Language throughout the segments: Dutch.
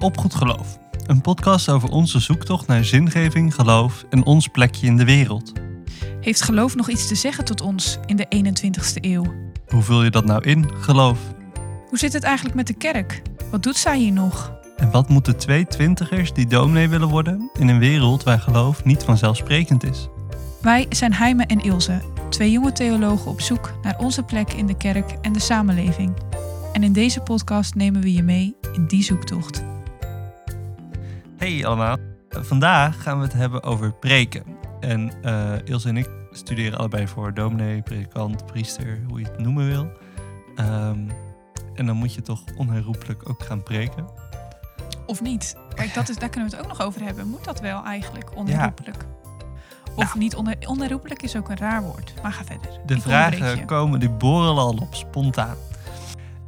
Op Goed Geloof. Een podcast over onze zoektocht naar zingeving, geloof en ons plekje in de wereld. Heeft geloof nog iets te zeggen tot ons in de 21ste eeuw? Hoe vul je dat nou in, geloof? Hoe zit het eigenlijk met de kerk? Wat doet zij hier nog? En wat moeten twee twintigers die dominee willen worden in een wereld waar geloof niet vanzelfsprekend is? Wij zijn Heime en Ilse, twee jonge theologen op zoek naar onze plek in de kerk en de samenleving. En in deze podcast nemen we je mee in die zoektocht. Hey allemaal. Vandaag gaan we het hebben over preken. En eh Ilse en ik studeren allebei voor dominee, predikant, priester, hoe je het noemen wil. Ehm, en dan moet je toch onherroepelijk ook gaan preken. Of niet? Kijk, dat is, daar kunnen we het ook nog over hebben. Moet dat wel eigenlijk onherroepelijk? Of Nou. niet onder, onherroepelijk is ook een raar woord. Maar ga verder. De Ik vragen komen, die borrelen al op, spontaan.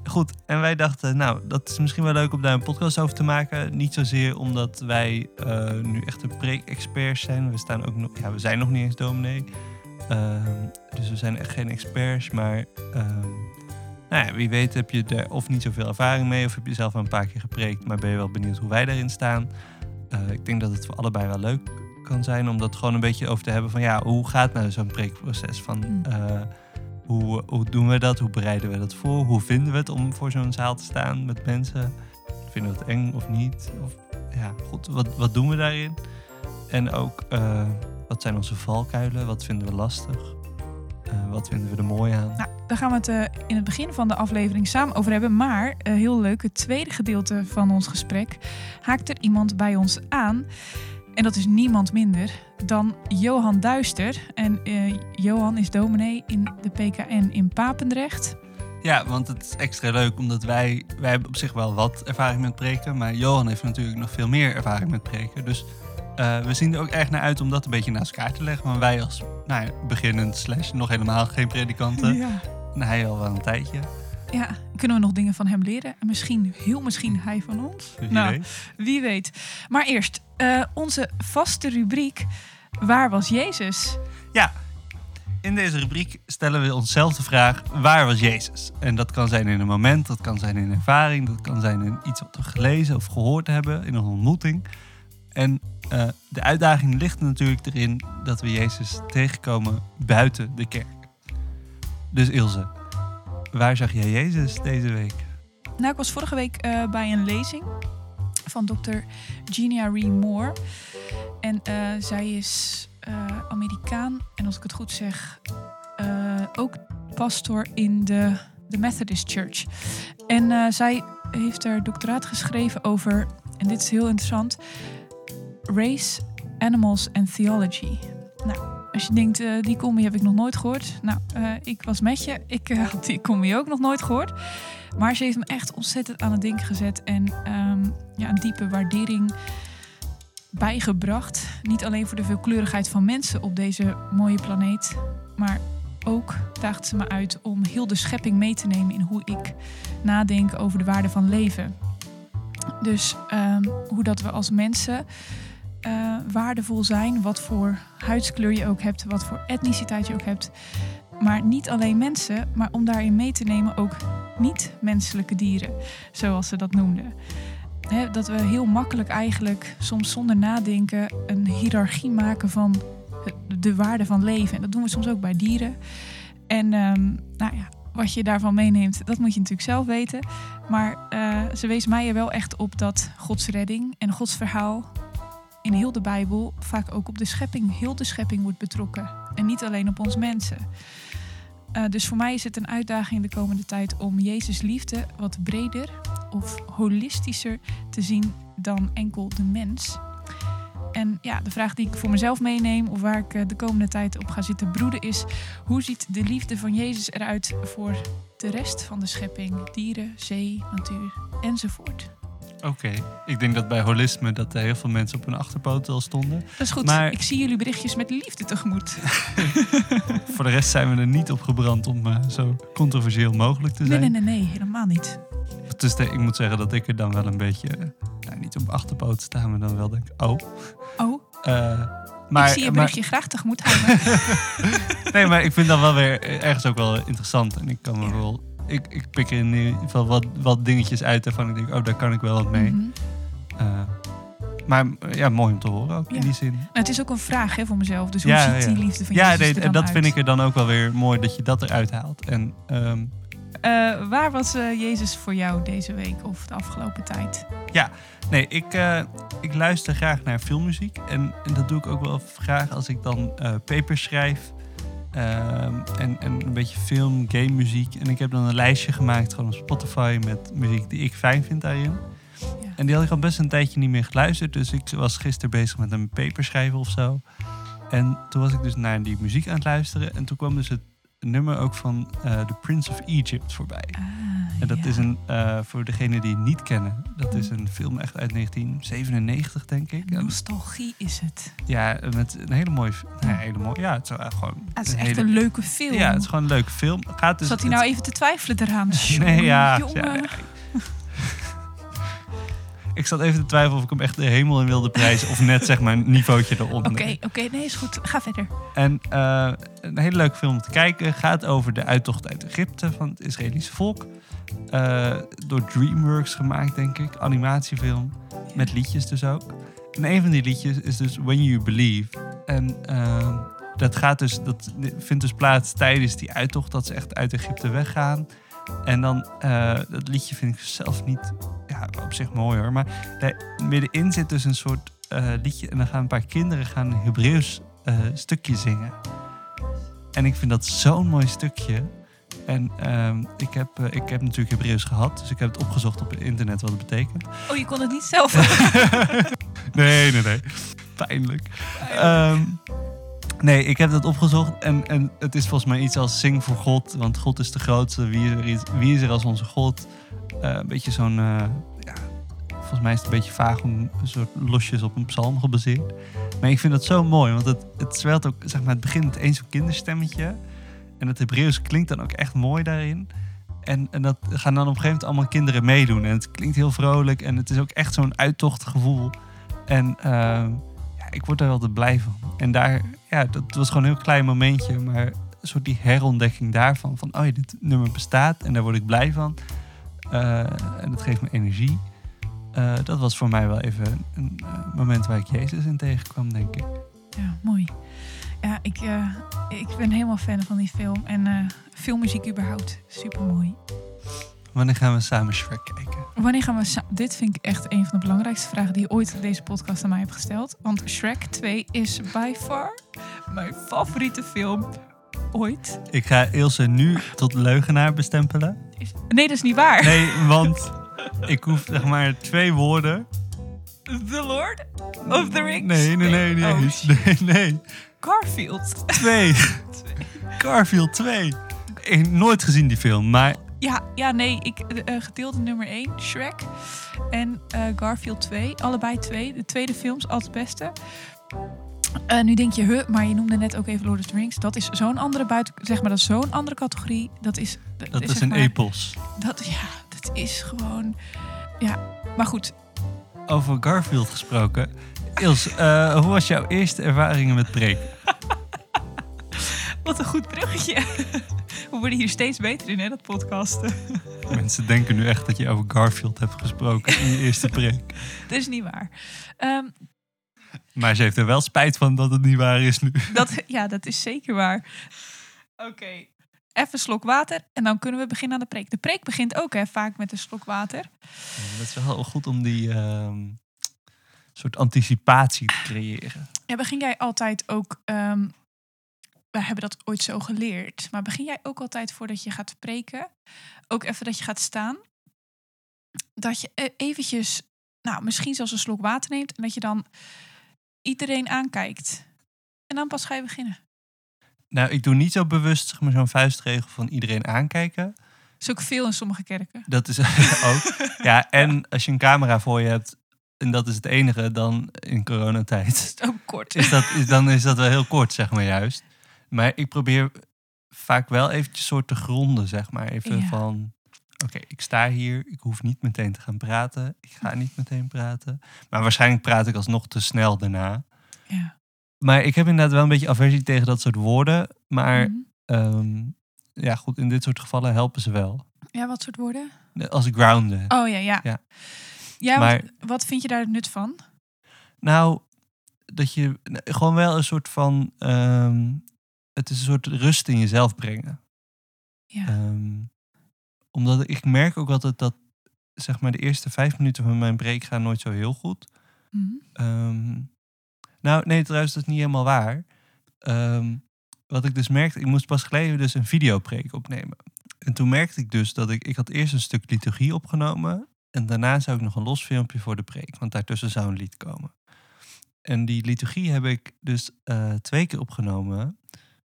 Goed, en wij dachten, nou, dat is misschien wel leuk om daar een podcast over te maken. Niet zozeer omdat wij eh, nu echt een preek-experts zijn. We, staan ook nog, ja, we zijn nog niet eens dominee. Ehm, dus we zijn echt geen experts. Maar ehm, nou ja, wie weet heb je er of niet zoveel ervaring mee... of heb je zelf al een paar keer gepreekt... maar ben je wel benieuwd hoe wij daarin staan. Eh, ik denk dat het voor allebei wel leuk kan zijn... om dat gewoon een beetje over te hebben van... ja, hoe gaat nou zo'n preekproces? Van, Mm. Hoe, hoe doen we dat? Hoe bereiden we dat voor? Hoe vinden we het om voor zo'n zaal te staan met mensen? Vinden we het eng of niet? Of, ja, goed, wat, wat doen we daarin? En ook, eh, wat zijn onze valkuilen? Wat vinden we lastig? Eh, wat vinden we er mooi aan? Nou, daar gaan we het eh, in het begin van de aflevering samen over hebben. Maar eh, heel leuk, het tweede gedeelte van ons gesprek haakt er iemand bij ons aan. En dat is niemand minder dan Johan Duister. En eh, Johan is dominee in de PKN in Papendrecht. Ja, want het is extra leuk omdat wij, wij hebben op zich wel wat ervaring met preken. Maar Johan heeft natuurlijk nog veel meer ervaring met preken. Dus eh, we zien er ook erg naar uit om dat een beetje naast elkaar te leggen. Maar wij als nou ja, beginnend slash nog helemaal geen predikanten. Ja. En hij al wel een tijdje. ja, kunnen we nog dingen van hem leren? En misschien, heel misschien hij van ons? Wie Nou, weet. Wie weet. Maar eerst, eh, onze vaste rubriek. Waar was Jezus? Ja, in deze rubriek stellen we onszelf de vraag: waar was Jezus? En dat kan zijn in een moment, dat kan zijn in een ervaring, dat kan zijn in iets wat we gelezen of gehoord hebben in een ontmoeting. En eh, de uitdaging ligt natuurlijk erin dat we Jezus tegenkomen buiten de kerk. Dus Ilse, waar zag jij Jezus deze week? Nou, ik was vorige week eh, bij een lezing van dokter Genia Ree Moore. En eh, zij is eh, Amerikaan. En als ik het goed zeg, eh, ook pastor in de, de Methodist Church. En zij heeft haar doctoraat geschreven over, en dit is heel interessant, Race, Animals and Theology. Nou, als je denkt, eh, die combi heb ik nog nooit gehoord. Nou, eh, ik was met je. Ik eh, had die combi ook nog nooit gehoord. Maar ze heeft me echt ontzettend aan het denken gezet. En ehm, ja, een diepe waardering bijgebracht. Niet alleen voor de veelkleurigheid van mensen op deze mooie planeet. Maar ook daagt ze me uit om heel de schepping mee te nemen in hoe ik nadenk over de waarde van leven. Dus ehm, hoe dat we als mensen eh, waardevol zijn. Wat voor huidskleur je ook hebt. Wat voor etniciteit je ook hebt. Maar niet alleen mensen, maar om daarin mee te nemen ook niet-menselijke dieren, zoals ze dat noemden. Dat we heel makkelijk eigenlijk, soms zonder nadenken, een hiërarchie maken van het- de waarde van leven. En dat doen we soms ook bij dieren. En ehm, nou ja, wat je daarvan meeneemt, dat moet je natuurlijk zelf weten. Maar eh, ze wees mij er wel echt op dat Gods redding en Gods verhaal in heel de Bijbel vaak ook op de schepping, heel de schepping wordt betrokken. En niet alleen op ons mensen. Eh, dus voor mij is het een uitdaging de komende tijd om Jezus liefde wat breder of holistischer te zien dan enkel de mens. En ja, de vraag die ik voor mezelf meeneem of waar ik eh, de komende tijd op ga zitten broeden is: hoe ziet de liefde van Jezus eruit voor de rest van de schepping? Dieren, zee, natuur enzovoort. Oké, ik denk dat bij holisme dat er heel veel mensen op hun achterpoten al stonden. Dat is goed. Maar- Ik zie jullie berichtjes met liefde tegemoet. Voor de rest zijn we er niet op gebrand om eh, zo controversieel mogelijk te Nee, zijn. nee, nee, nee, helemaal niet. Dus de- ik moet zeggen dat ik er dan wel een beetje, eh, nou, niet op achterpoten sta, maar dan wel denk, oh. Oh, Eh, maar, ik zie je maar- berichtje graag tegemoet houden. nee, maar ik vind dat wel weer ergens ook wel interessant. En ik kan me wel, ik, ik pik er in ieder geval wat, wat dingetjes uit waarvan ik denk, oh, daar kan ik wel wat mee. Mhm. Maar eh, ja, mooi om te horen ook in Ja. die zin. Nou, het is ook een vraag hè, voor mezelf. Dus hoe Ja, ziet ja. die liefde van Ja, nee, en dat uit? vind ik er dan ook wel weer mooi dat je dat eruit haalt. En ehm, Eh, waar was eh, Jezus voor jou deze week of de afgelopen tijd? nee, ik, eh, ik luister graag naar filmmuziek. En, en dat doe ik ook wel graag als ik dan eh papers schrijf. Ehm, en, en een beetje film, game muziek. En ik heb dan een lijstje gemaakt gewoon op Spotify met muziek die ik fijn vind daarin. Ja. En die had ik al best een tijdje niet meer geluisterd. Dus ik was gisteren bezig met een paper schrijven of zo. En toen was ik dus naar die muziek aan het luisteren. En toen kwam dus het nummer ook van eh The Prince of Egypt voorbij. Ah, En dat ja. is een, eh, voor degenen die het niet kennen, dat is een film echt uit 1997, denk ik. Nostalgie is het. ja, met een hele mooie, ja, hele mooie, ja, het is gewoon Ah, het is een echt hele- een leuke film. ja, het is gewoon een leuke film. Gaat dus, Zat hij het- nou even te twijfelen eraan? Nee, ja. Ja, ik zat even te twijfelen of ik hem echt de hemel in wilde prijzen of net zeg maar een niveautje eronder. Oké, oké, nee, is goed. Ga verder. En eh, een hele leuke film om te kijken. Gaat over de uittocht uit Egypte van het Israëlische volk. Eh, door DreamWorks gemaakt, denk ik. Animatiefilm. Met liedjes dus ook. En een van die liedjes is dus When You Believe. En eh, dat, gaat dus, dat vindt dus plaats tijdens die uittocht. Dat ze echt uit Egypte weggaan. En dan, dat liedje vind ik zelf niet ja, op zich mooi hoor. Maar daar middenin zit dus een soort eh, liedje. En dan gaan een paar kinderen gaan een Hebreeuws eh, stukje zingen. En ik vind dat zo'n mooi stukje. En ehm, ik, heb, eh, ik heb natuurlijk Hebreeuws gehad. Dus ik heb het opgezocht op het internet wat het betekent. Oh, je kon het niet zelf. nee, nee, nee. Pijnlijk. Ehm, nee, ik heb dat opgezocht. En, en het is volgens mij iets als zing voor God. Want God is de grootste. Wie is er, wie is er als onze God? Een beetje zo'n... volgens mij is het een beetje vaag om een soort losjes op een psalm gebaseerd. Maar ik vind dat zo mooi. Want het, het zwelt ook... Zeg maar, het begint met één zo'n kinderstemmetje. En het Hebreeuws klinkt dan ook echt mooi daarin. En, en dat gaan dan op een gegeven moment allemaal kinderen meedoen. En het klinkt heel vrolijk. En het is ook echt zo'n uittochtgevoel. En ehm, ja, ik word daar wel blij van. En daar, ja, dat was gewoon een heel klein momentje. Maar een soort die herontdekking daarvan. Van, oh ja, dit nummer bestaat. En daar word ik blij van. Eh, en dat geeft me energie. Eh, dat was voor mij wel even een, eh, moment waar ik Jezus in tegenkwam, denk ik. Ja, mooi. Ja, ik, eh, ik ben helemaal fan van die film. En filmmuziek überhaupt. Super mooi. Wanneer gaan we samen Shrek kijken? Wanneer gaan we Dit vind ik echt een van de belangrijkste vragen die je ooit deze podcast aan mij hebt gesteld. Want Shrek 2 is by far mijn favoriete film ooit. Ik ga Ilse nu tot leugenaar bestempelen. Is- Nee, dat is niet waar. Nee, want ik hoef zeg maar twee woorden. The Lord of the Rings. Nee, nee, nee, nee. Oh, nee, nee. Garfield. Twee. Garfield 2. Ik heb nooit gezien die film, maar Ja, ja nee, ik, gedeelte nummer 1, Shrek. En eh, Garfield 2, allebei twee. De tweede films, altijd het beste. Nu denk je, huh, maar je noemde net ook even Lord of the Rings. Dat is zo'n andere buiten, zeg maar, dat is zo'n andere categorie. Dat is, dat is zeg een epos. Dat, ja, dat is gewoon, ja. Maar goed, Over Garfield gesproken. Ilse, eh, hoe was jouw eerste ervaringen met preken? wat een goed bruggetje. We worden hier steeds beter in, hè, dat podcasten. Mensen denken nu echt dat je over Garfield hebt gesproken in je eerste preek. Dat is niet waar. Ehm, Maar ze heeft er wel spijt van dat het niet waar is nu. Dat, ja, dat is zeker waar. Oké. Even een slok water en dan kunnen we beginnen aan de preek. De preek begint ook hè, vaak met een slok water. Dat is wel goed om die ehm, soort anticipatie te creëren. Ja, begin jij altijd ook... ehm we hebben dat ooit zo geleerd. Maar begin jij ook altijd voordat je gaat preken... ook even dat je gaat staan... dat je e- eventjes... nou, misschien zelfs een slok water neemt... en dat je dan iedereen aankijkt. En dan pas ga je beginnen. Nou, ik doe niet zo bewust zeg maar, zo'n vuistregel van iedereen aankijken. Dat is ook veel in sommige kerken. Dat is ook. Ja, en als je een camera voor je hebt, en dat is het enige dan in coronatijd, is ook kort. is dat, is, dan is dat wel heel kort, zeg maar juist. Maar ik probeer vaak wel eventjes soort te gronden, zeg maar. Even Ja. van, oké, ik sta hier, ik hoef niet meteen te gaan praten. Ik ga niet meteen praten. Maar waarschijnlijk praat ik alsnog te snel daarna. Maar ik heb inderdaad wel een beetje aversie tegen dat soort woorden. Maar Mhm. ehm, ja, goed, in dit soort gevallen helpen ze wel. Ja, wat soort woorden? Als grounden. Oh ja, ja. Ja. Ja, Maar- wat, wat vind je daar het nut van? Nou, dat je gewoon wel een soort van. ehm, het is een soort rust in jezelf brengen. Ja. Ehm, omdat ik merk ook altijd dat, zeg maar, de eerste vijf minuten van mijn break gaan nooit zo heel goed. Ehm, nou, nee, trouwens, dat is niet helemaal waar. Ehm, wat ik dus merkte, ik moest pas geleden dus een videopreek opnemen. En toen merkte ik dus dat ik, ik had eerst een stuk liturgie opgenomen. En daarna zou ik nog een los filmpje voor de preek, want daartussen zou een lied komen. En die liturgie heb ik dus eh, twee keer opgenomen.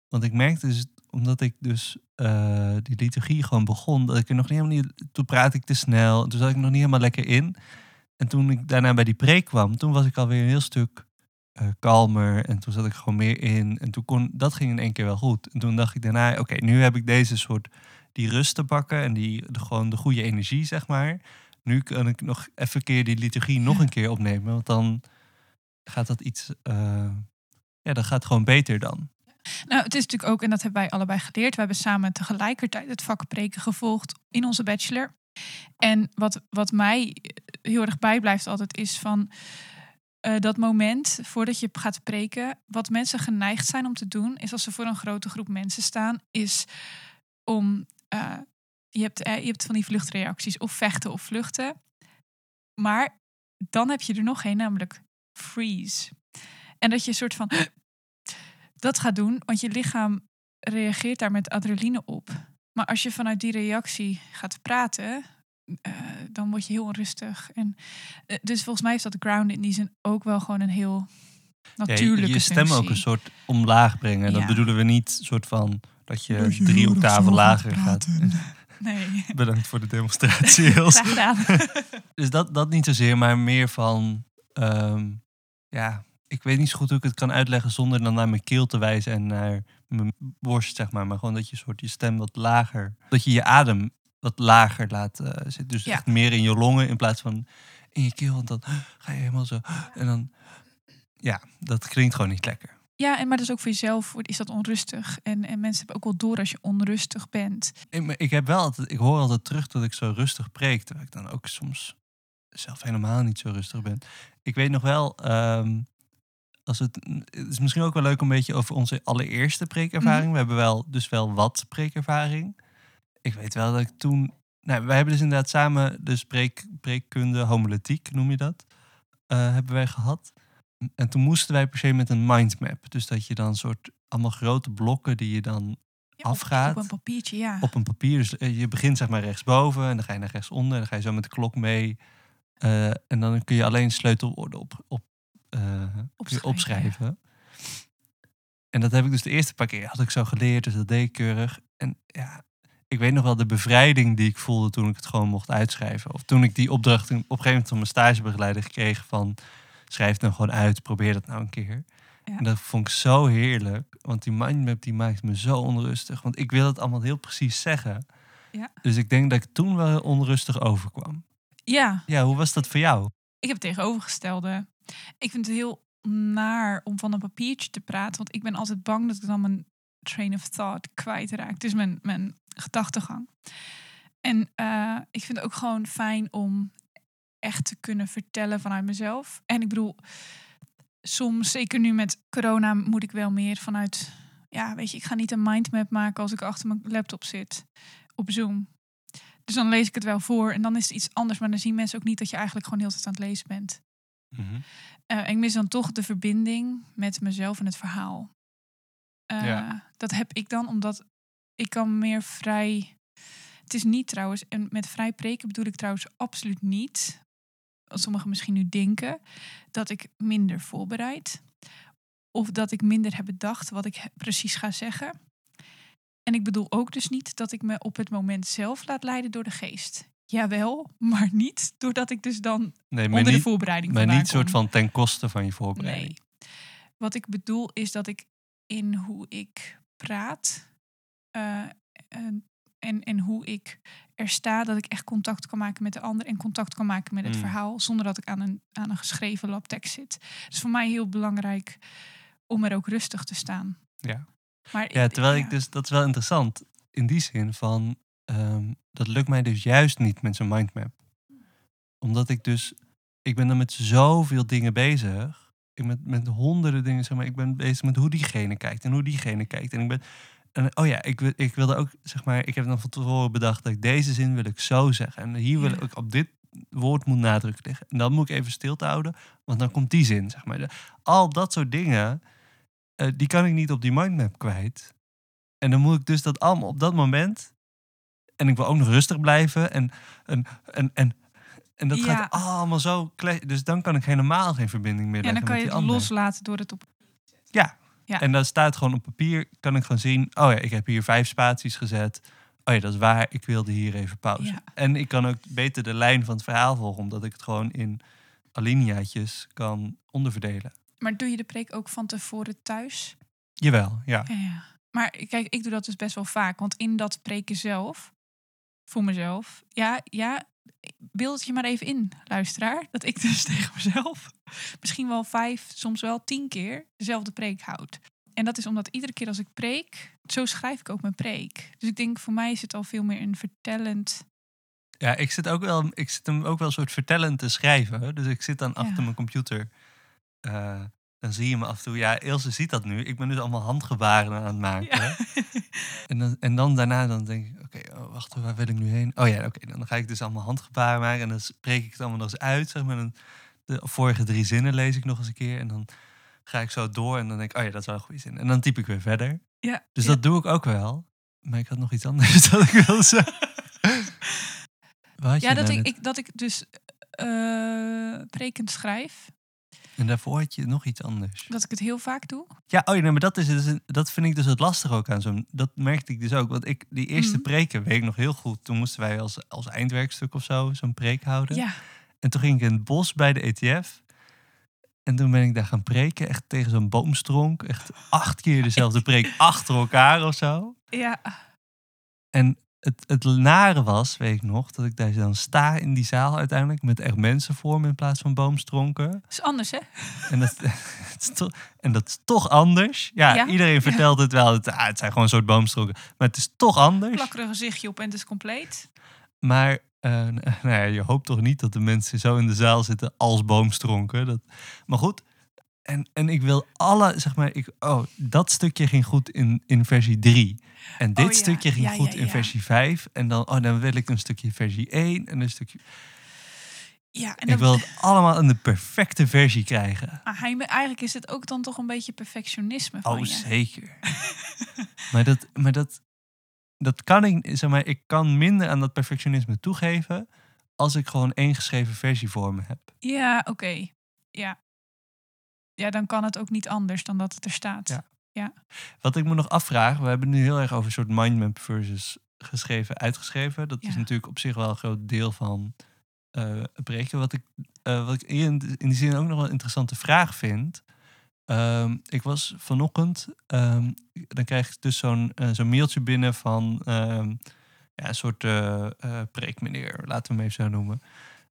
Want ik merkte dus, omdat ik dus eh, die liturgie gewoon begon, dat ik er nog niet helemaal niet. Toen praatte ik te snel, toen zat ik nog niet helemaal lekker in. En toen ik daarna bij die preek kwam, toen was ik alweer een heel stuk eh, kalmer. En toen zat ik gewoon meer in. En toen kon, dat ging in één keer wel goed. En toen dacht ik daarna, oké, nu heb ik deze soort, die rust te pakken en die, de, gewoon de goede energie, zeg maar. Nu kan ik nog even keer die liturgie nog een keer opnemen. Want dan gaat dat iets, eh, ja, dat gaat gewoon beter dan. Nou, het is natuurlijk ook, en dat hebben wij allebei geleerd. We hebben samen tegelijkertijd het vak preken gevolgd in onze bachelor. En wat, wat mij heel erg bijblijft altijd is van eh, dat moment voordat je gaat preken. Wat mensen geneigd zijn om te doen, is als ze voor een grote groep mensen staan, is om. eh, je, hebt, eh, je hebt van die vluchtreacties, of vechten of vluchten. Maar dan heb je er nog één, namelijk freeze. En dat je een soort van dat gaat doen, want je lichaam reageert daar met adrenaline op. Maar als je vanuit die reactie gaat praten, eh, dan word je heel onrustig. En, eh, dus volgens mij is dat ground in die zin ook wel gewoon een heel Ja, je- natuurlijke je stem ook een soort omlaag brengen. En dat bedoelen we niet soort van dat je Dat je drie octaven lager gaat. Nee, Bedankt voor de gedaan. Dus dat, dat niet zozeer, maar meer van... ehm, ja, ik weet niet zo goed hoe ik het kan uitleggen zonder dan naar mijn keel te wijzen en naar mijn borst, zeg maar. Maar gewoon dat je soort je stem wat lager... Dat je je adem wat lager laat eh, zitten. Dus Ja. echt meer in je longen in plaats van in je keel. Want dan ga je helemaal zo... En dan... Ja, dat klinkt gewoon niet lekker. Ja, en maar dat is ook voor jezelf is dat onrustig. En, en mensen hebben ook wel door als je onrustig bent. Ik, ik heb wel altijd, ik hoor altijd terug dat ik zo rustig preek, terwijl ik dan ook soms zelf helemaal niet zo rustig ben. Ik weet nog wel, ehm, als het, het is misschien ook wel leuk om een beetje over onze allereerste preekervaring. Mhm. We hebben wel dus wel wat preekervaring. Ik weet wel dat ik toen, nou, wij hebben dus inderdaad samen de spreek, preekkunde, homiletiek noem je dat, eh, hebben wij gehad. En toen moesten wij per se met een mindmap. Dus dat je dan soort allemaal grote blokken die je dan Ja, Afgaat. Op, een papiertje, ja. op een papier. Dus eh, je begint zeg maar rechtsboven en dan ga je naar rechtsonder. En dan ga je zo met de klok mee. Eh, en dan kun je alleen sleutelwoorden op, op, Opschrijven. En dat heb ik dus de eerste paar keer had ik zo geleerd. Dus dat deed ik keurig. En ja, ik weet nog wel de bevrijding die ik voelde toen ik het gewoon mocht uitschrijven. Of toen ik die opdracht op een gegeven moment van mijn stagebegeleider kreeg van... Schrijf het nou gewoon uit, probeer dat nou een keer. Ja. En dat vond ik zo heerlijk. Want die mindmap die maakt me zo onrustig. Want ik wil het allemaal heel precies zeggen. Ja. Dus ik denk dat ik toen wel heel onrustig overkwam. ja, Ja, hoe was dat voor jou? ik heb het tegenovergestelde. Ik vind het heel naar om van een papiertje te praten. Want ik ben altijd bang dat ik dan mijn train of thought kwijtraak. Dus mijn, mijn gedachtegang. En eh, ik vind het ook gewoon fijn om echt te kunnen vertellen vanuit mezelf. En ik bedoel, soms, zeker nu met corona, moet ik wel meer vanuit... Ja, weet je, ik ga niet een mindmap maken als ik achter mijn laptop zit op Zoom. Dus dan lees ik het wel voor en dan is het iets anders. Maar dan zien mensen ook niet dat je eigenlijk gewoon heel tijd aan het lezen bent. Eh, ik mis dan toch de verbinding met mezelf en het verhaal. Eh, Ja. Dat heb ik dan, omdat ik kan meer vrij... Het is niet trouwens, en met vrij preken bedoel ik trouwens absoluut niet... wat sommigen misschien nu denken, dat ik minder voorbereid. Of dat ik minder heb bedacht wat ik precies ga zeggen. En ik bedoel ook dus niet dat ik me op het moment zelf laat leiden door de geest. Jawel, maar niet doordat ik dus dan Nee, onder de niet, voorbereiding maar niet soort kom. van ten koste van je voorbereiding. Nee. Wat ik bedoel is dat ik in hoe ik praat eh, en, en, hoe ik er sta, dat ik echt contact kan maken met de ander en contact kan maken met het Mm. verhaal, zonder dat ik aan een, aan een geschreven lab tekst zit. Het is voor mij heel belangrijk om er ook rustig te staan. Ja. Maar Ja, terwijl ja. ik dus, dat is wel interessant. In die zin van, ehm, dat lukt mij dus juist niet met zo'n mindmap. Omdat ik dus ik ben dan met zoveel dingen bezig. Ben met honderden dingen, zeg maar. Ik ben bezig met hoe diegene kijkt en hoe diegene kijkt. En ik ben, en, oh ja, ik, ik wilde ook, zeg maar, ik heb dan van tevoren bedacht dat ik deze zin wil ik zo zeggen. En hier wil ik op dit woord moet nadruk liggen. En dan moet ik even stil te houden, want dan komt die zin, zeg maar. De- al dat soort dingen, eh, die kan ik niet op die mindmap kwijt. En dan moet ik dus dat allemaal op dat moment. En ik wil ook nog rustig blijven. En, en, en, en, en dat Ja. gaat allemaal zo. Dus dan kan ik helemaal geen verbinding meer Ja, leggen dan kan je het loslaten door het op. Ja. Ja. En dan staat gewoon op papier, kan ik gewoon zien. Oh ja, ik heb hier vijf spaties gezet. Oh ja, dat is waar. Ik wilde hier even pauze. Ja. En ik kan ook beter de lijn van het verhaal volgen, omdat ik het gewoon in alineaatjes kan onderverdelen. Maar doe je de preek ook van tevoren thuis? Jawel, ja. Ja, ja. Maar kijk, ik doe dat dus best wel vaak. Want in dat preken zelf, voor mezelf, ja, ja, beeld het je maar even in, luisteraar. Dat ik dus tegen mezelf misschien wel vijf, soms wel tien keer dezelfde preek houd. En dat is omdat iedere keer als ik preek, zo schrijf ik ook mijn preek. Dus ik denk, voor mij is het al veel meer een vertellend. Ja, ik zit, ook wel, ik zit hem ook wel een soort vertellend te schrijven. Dus ik zit dan achter mijn computer. Eh, dan zie je me af en toe. Ja, Ilse ziet dat nu. Ik ben dus allemaal handgebaren aan het maken. Ja. En, dan, en dan daarna dan denk ik, oké, oh, wacht, waar wil ik nu heen? Oh ja, oké, dan ga ik dus allemaal handgebaren maken. En dan spreek ik het allemaal nog eens uit. Zeg maar. Dan, de vorige drie zinnen lees ik nog eens een keer. En dan ga ik zo door. En dan denk ik, oh ja, dat is wel een goede zin. En dan typ ik weer verder. ja, Dus ja. dat doe ik ook wel. Maar ik had nog iets anders dat ik wilde zeggen. Ja, dat nou ik, dat ik dus eh prekend schrijf. En daarvoor had je nog iets anders. Dat ik het heel vaak doe. Ja, oh ja, nee, maar dat, is, dus- dat vind ik dus het lastige ook aan zo'n... Dat merkte ik dus ook. Want ik, die eerste Mhm. preken weet ik nog heel goed. Toen moesten wij als, als eindwerkstuk of zo zo'n preek houden. Ja, En toen ging ik in het bos bij de ETF. En toen ben ik daar gaan preken. Echt tegen zo'n boomstronk. Echt acht keer dezelfde preek achter elkaar of zo. ja. En het, het nare was, weet ik nog, dat ik daar dan sta in die zaal uiteindelijk. Met echt mensen voor me in plaats van boomstronken. Dat is anders, hè? En dat, is toch, en dat is toch anders. Ja, Ja? iedereen vertelt het wel. Het, ah, het zijn gewoon een soort boomstronken. Maar het is toch anders. Plak er een gezichtje op en het is compleet. Maar eh, nou ja, je hoopt toch niet dat de mensen zo in de zaal zitten als boomstronken. Dat, maar goed. En, en ik wil alle, zeg maar, ik, oh, dat stukje ging goed in, in versie 3. En dit Oh ja, stukje ging goed in versie 5. En dan, oh, dan wil ik een stukje versie 1 en een stukje. Ja, en ik dan, wil het allemaal in de perfecte versie krijgen. maar hij, eigenlijk is het ook dan toch een beetje perfectionisme van Oh, je. zeker. maar dat, maar dat, dat kan ik, zeg maar, ik kan minder aan dat perfectionisme toegeven als ik gewoon één geschreven versie voor me heb. Ja, oké. Ja. Ja, dan kan het ook niet anders dan dat het er staat. Ja. Wat ik me nog afvraag, we hebben nu heel erg over een soort mindmap versus geschreven, uitgeschreven. Dat is Ja. natuurlijk op zich wel een groot deel van eh het preken. Wat ik, eh, wat ik in, in die zin ook nog wel een interessante vraag vind. Ehm, ik was vanochtend, ehm, dan krijg ik dus zo'n eh, zo'n mailtje binnen van ehm, ja, een soort eh preekmeneer, laten we hem even zo noemen.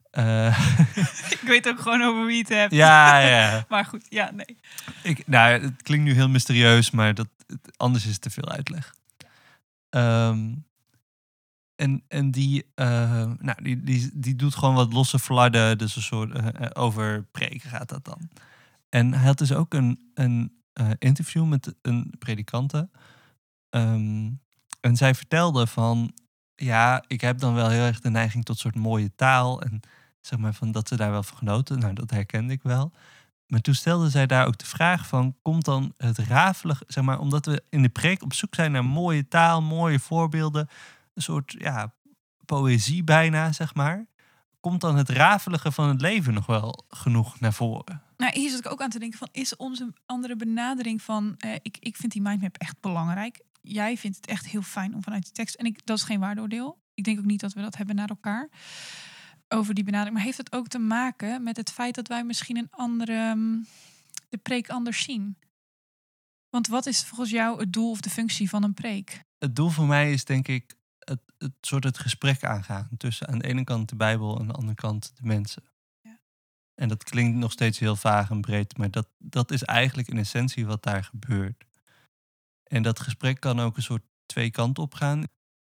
Eh, Ik weet ook gewoon over wie het hebt. ja, ja. Maar goed, ja, nee. Ik, nou, het klinkt nu heel mysterieus, maar dat, anders is het te veel uitleg. Ehm, en, en die, eh, nou, die, die, die doet gewoon wat losse flarden, dus een soort eh, eh, over preken gaat dat dan. En hij had dus ook een, een interview met een predikante. Ehm, en zij vertelde van, ja, ik heb dan wel heel erg de neiging tot soort mooie taal. En zeg maar van dat ze daar wel van genoten. Nou, dat herkende ik wel. Maar toen stelde zij daar ook de vraag van, komt dan het rafelige, zeg maar, omdat we in de preek op zoek zijn naar mooie taal, mooie voorbeelden, een soort, ja, poëzie bijna, zeg maar. Komt dan het rafelige van het leven nog wel genoeg naar voren? Nou, hier zit ik ook aan te denken van, is onze andere benadering van, eh, ik, ik vind die mindmap echt belangrijk. Jij vindt het echt heel fijn om vanuit die tekst, en ik, dat is geen waardeoordeel. Ik denk ook niet dat we dat hebben naar elkaar over die benadering. Maar heeft het ook te maken met het feit dat wij misschien een andere, mm, de preek anders zien? Want wat is volgens jou het doel of de functie van een preek? Het doel voor mij is denk ik het, het soort het gesprek aangaan tussen aan de ene kant de Bijbel en aan de andere kant de mensen. Ja. En dat klinkt nog steeds heel vaag en breed, maar dat, dat is eigenlijk in essentie wat daar gebeurt. En dat gesprek kan ook een soort twee kanten op gaan.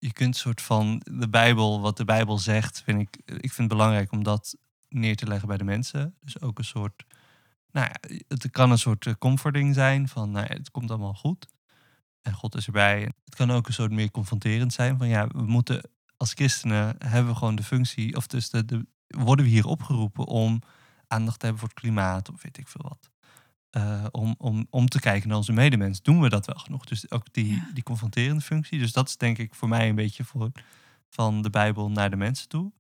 Je kunt soort van de Bijbel, wat de Bijbel zegt, vind ik, ik vind het belangrijk om dat neer te leggen bij de mensen. Dus ook een soort, nou ja, het kan een soort eh, comforting zijn van, nou het komt allemaal goed. En God is erbij. Het kan ook een soort meer confronterend zijn van, ja, we moeten als christenen hebben we gewoon de functie, of dus de, de, worden we hier opgeroepen om aandacht te hebben voor het klimaat of weet ik veel wat. Uh, om, om, om te kijken naar onze medemens. Doen we dat wel genoeg? Dus ook die, Ja. die confronterende functie. Dus dat is denk ik voor mij een beetje voor, van de Bijbel naar de mensen toe.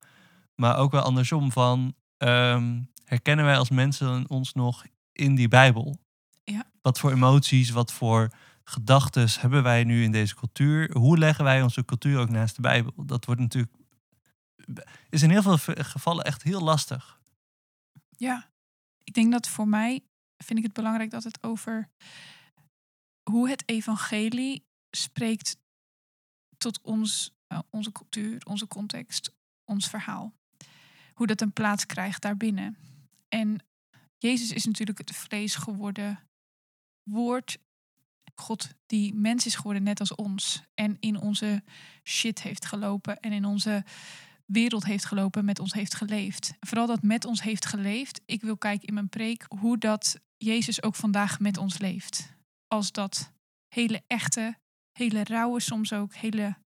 Maar ook wel andersom van... ehm, herkennen wij als mensen ons nog in die Bijbel? Ja. Wat voor emoties, wat voor gedachten hebben wij nu in deze cultuur? Hoe leggen wij onze cultuur ook naast de Bijbel? Dat wordt natuurlijk... is in heel veel gevallen echt heel lastig. Ja, ik denk dat voor mij vind ik het belangrijk dat het over hoe het evangelie spreekt tot ons, eh, onze cultuur, onze context, ons verhaal. Hoe dat een plaats krijgt daarbinnen. En Jezus is natuurlijk het vlees geworden woord. God die mens is geworden net als ons. En in onze shit heeft gelopen en in onze wereld heeft gelopen, met ons heeft geleefd. Vooral dat met ons heeft geleefd. Ik wil kijken in mijn preek hoe dat Jezus ook vandaag met ons leeft. Als dat hele echte, hele rauwe, soms ook hele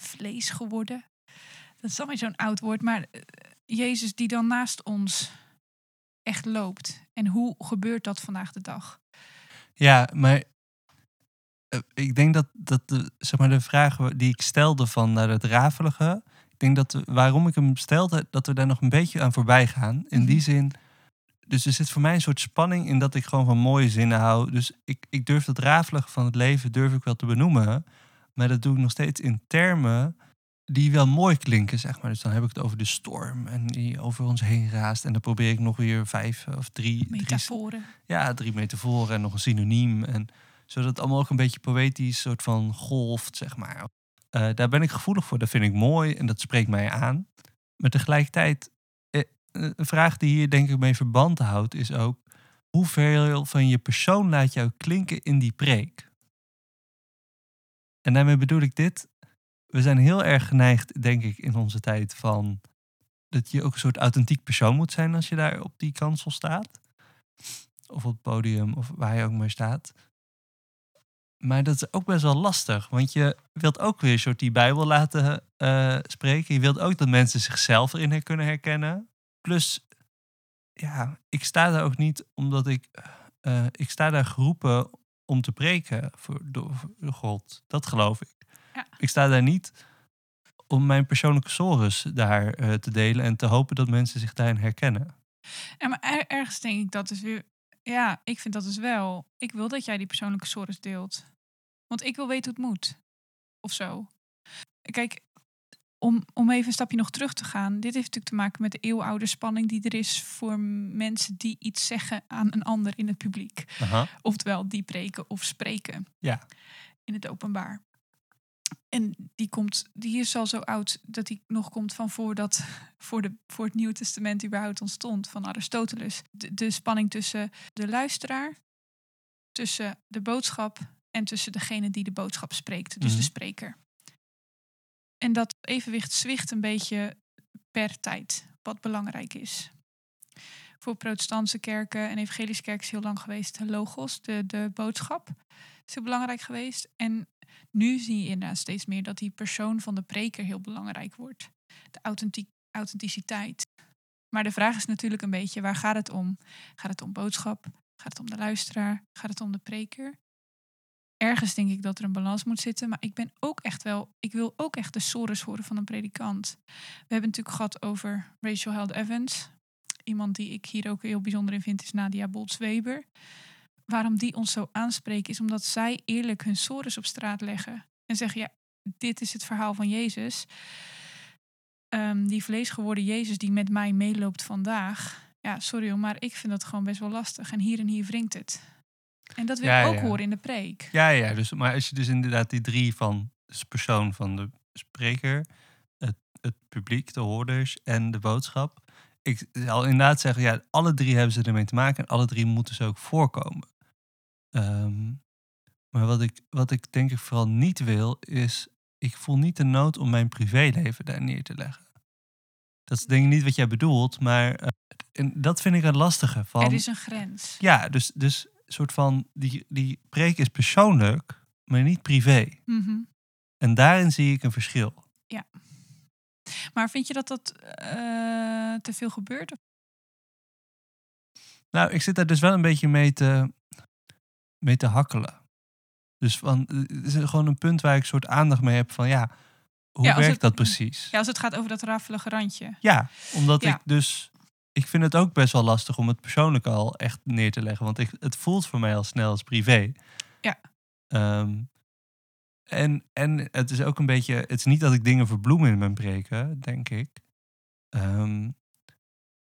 vlees geworden. Dat is alweer zo'n oud woord, maar eh, Jezus die dan naast ons echt loopt. En hoe gebeurt dat vandaag de dag? Ja, maar eh, ik denk dat, dat de, zeg maar de vraag die ik stelde van naar het rafelige, ik denk dat waarom ik hem stelde, dat we daar nog een beetje aan voorbij gaan. In die Mhm. zin, dus er zit voor mij een soort spanning in dat ik gewoon van mooie zinnen hou. Dus ik, ik durf dat rafelige van het leven durf ik wel te benoemen, maar dat doe ik nog steeds in termen die wel mooi klinken, zeg maar. Dus dan heb ik het over de storm en die over ons heen raast. En dan probeer ik nog weer vijf of drie, drie Metaforen. ja, drie metaforen en nog een synoniem. En zodat het allemaal ook een beetje poëtisch soort van golft, zeg maar. Eh, daar ben ik gevoelig voor, dat vind ik mooi en dat spreekt mij aan. Maar tegelijkertijd, een vraag die hier denk ik mee verband houdt, is ook... hoeveel van je persoon laat jou klinken in die preek? En daarmee bedoel ik dit. We zijn heel erg geneigd, denk ik, in onze tijd van... dat je ook een soort authentiek persoon moet zijn als je daar op die kansel staat of op het podium of waar je ook maar staat. Maar dat is ook best wel lastig, want je wilt ook weer een soort die Bijbel laten eh, spreken. Je wilt ook dat mensen zichzelf erin kunnen herkennen. Plus, ja, ik sta daar ook niet omdat ik, eh, ik sta daar geroepen om te preken voor, door, God. Dat geloof ik. Ja. Ik sta daar niet om mijn persoonlijke sores daar eh, te delen en te hopen dat mensen zich daarin herkennen. Ja, maar er- ergens denk ik dat is weer. Ja, ik vind dat dus wel. Ik wil dat jij die persoonlijke sores deelt. Want ik wil weten hoe het moet. Of zo. Kijk, om, om even een stapje nog terug te gaan. Dit heeft natuurlijk te maken met de eeuwenoude spanning die er is voor mensen die iets zeggen aan een ander in het publiek. Aha. Oftewel, die preken of spreken. Ja. In het openbaar. En die, komt, die is al zo oud dat die nog komt van voordat, voor, de, voor het Nieuwe Testament überhaupt ontstond, van Aristoteles. De, de spanning tussen de luisteraar, tussen de boodschap en tussen degene die de boodschap spreekt, dus Mhm. de spreker. En dat evenwicht zwicht een beetje per tijd, wat belangrijk is. Voor protestantse kerken en evangelische kerken is heel lang geweest de logos, de, de boodschap. Is heel belangrijk geweest. En nu zie je inderdaad steeds meer dat die persoon van de preker heel belangrijk wordt. De authenticiteit. Maar de vraag is natuurlijk een beetje, waar gaat het om? Gaat het om boodschap? Gaat het om de luisteraar? Gaat het om de preker? Ergens denk ik dat er een balans moet zitten, maar ik ben ook echt wel, ik wil ook echt de sores horen van een predikant. We hebben natuurlijk gehad over Rachel Held Evans. Iemand die ik hier ook heel bijzonder in vind is Nadia Bolts-Weber. Waarom die ons zo aanspreken is omdat zij eerlijk hun sores op straat leggen. En zeggen, ja, dit is het verhaal van Jezus. Ehm, die vleesgeworden Jezus die met mij meeloopt vandaag. Ja, sorry hoor, maar ik vind dat gewoon best wel lastig. En hier en hier wringt het. En dat wil Ja, ik ook ja. horen in de preek. Ja, ja, dus, maar als je dus inderdaad die drie van de persoon van de spreker, het, het publiek, de hoorders en de boodschap. Ik zal inderdaad zeggen, ja, alle drie hebben ze ermee te maken en alle drie moeten ze ook voorkomen. Ehm, maar wat ik, wat ik denk ik vooral niet wil, is, ik voel niet de nood om mijn privéleven daar neer te leggen. Dat is denk ik niet wat jij bedoelt, maar eh, en dat vind ik het lastige. Van, Er is een grens. Ja, dus, dus soort van, die, die preek is persoonlijk, maar niet privé. Mhm. En daarin zie ik een verschil. Maar vind je dat dat eh, te veel gebeurt? Nou, ik zit daar dus wel een beetje mee te, mee te hakkelen. Dus van, het is gewoon een punt waar ik soort aandacht mee heb van ja, hoe Ja, werkt het- dat precies? Ja, als het gaat over dat raffelige randje. Ja, omdat Ja. ik dus. Ik vind het ook best wel lastig om het persoonlijk al echt neer te leggen. Want ik, het voelt voor mij al snel als privé. Ja. Ehm, en, en het is ook een beetje. Het is niet dat ik dingen verbloem in mijn preken, denk ik. Ehm,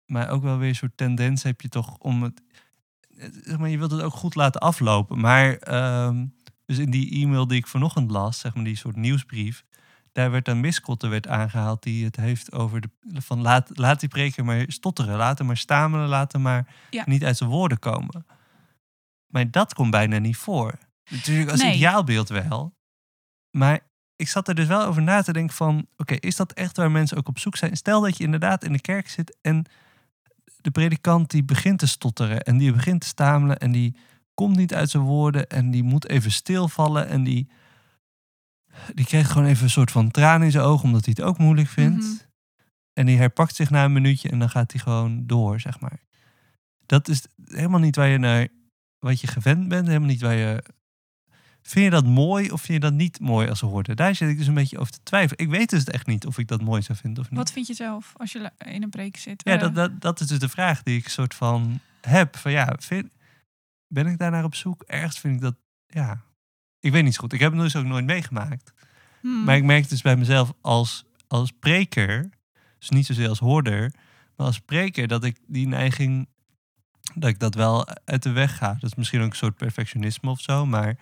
maar ook wel weer een soort tendens heb je toch om het. het- Zeg maar, je wilt het ook goed laten aflopen. Maar. ehm, dus in die e-mail die ik vanochtend las, zeg maar die soort nieuwsbrief daar werd een miskotter werd aangehaald die het heeft over de van laat, laat die preker maar stotteren, laat hem maar stamelen, laat hem maar Ja. niet uit zijn woorden komen. Maar dat komt bijna niet voor. Natuurlijk als Nee. ideaalbeeld wel. Maar ik zat er dus wel over na te denken van, oké, is dat echt waar mensen ook op zoek zijn? Stel dat je inderdaad in de kerk zit en de predikant die begint te stotteren en die begint te stamelen en die komt niet uit zijn woorden en die moet even stilvallen en die die kreeg gewoon even een soort van traan in zijn ogen, omdat hij het ook moeilijk vindt. Mhm. En die herpakt zich na een minuutje en dan gaat hij gewoon door, zeg maar. Dat is helemaal niet waar je naar, wat je gewend bent, helemaal niet waar je... Vind je dat mooi of vind je dat niet mooi als hoorde? Daar zit ik dus een beetje over te twijfelen. Ik weet dus echt niet of ik dat mooi zou vinden of niet. Wat vind je zelf als je in een preek zit? Ja, dat, dat, dat is dus de vraag die ik soort van heb. Van ja, vind, ben ik daar naar op zoek? Ergens vind ik dat, ja... Ik weet niet zo goed. Ik heb het dus ook nooit meegemaakt. hmm. Maar ik merk dus bij mezelf als, als preker, dus niet zozeer als hoorder, maar als preker dat ik die neiging, dat ik dat wel uit de weg ga. Dat is misschien ook een soort perfectionisme of zo, maar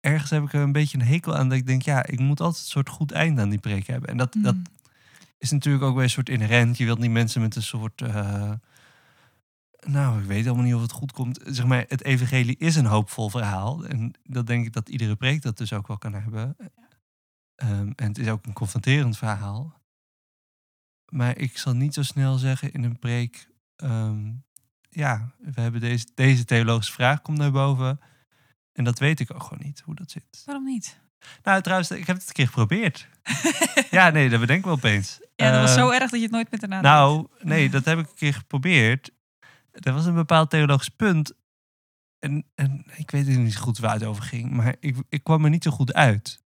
ergens heb ik er een beetje een hekel aan dat ik denk, ja, ik moet altijd een soort goed einde aan die preek hebben. En dat, dat Hmm. is natuurlijk ook weer een soort inherent. Je wilt niet mensen met een soort. eh, nou, ik weet helemaal niet of het goed komt. Zeg maar, het evangelie is een hoopvol verhaal. En dat denk ik dat iedere preek dat dus ook wel kan hebben. Ehm, en het is ook een confronterend verhaal. Maar ik zal niet zo snel zeggen in een preek. ehm, ja, we hebben deze, deze theologische vraag komt naar boven. En dat weet ik ook gewoon niet, hoe dat zit. Waarom niet? Nou, trouwens, ik heb het een keer geprobeerd. ja, nee, dat bedenk ik wel opeens. Ja, dat was zo erg dat je het nooit met daarna nou, nee, dat heb ik een keer geprobeerd. Er was een bepaald theologisch punt. En, en ik weet niet goed waar het over ging. Maar ik, ik kwam er niet zo goed uit.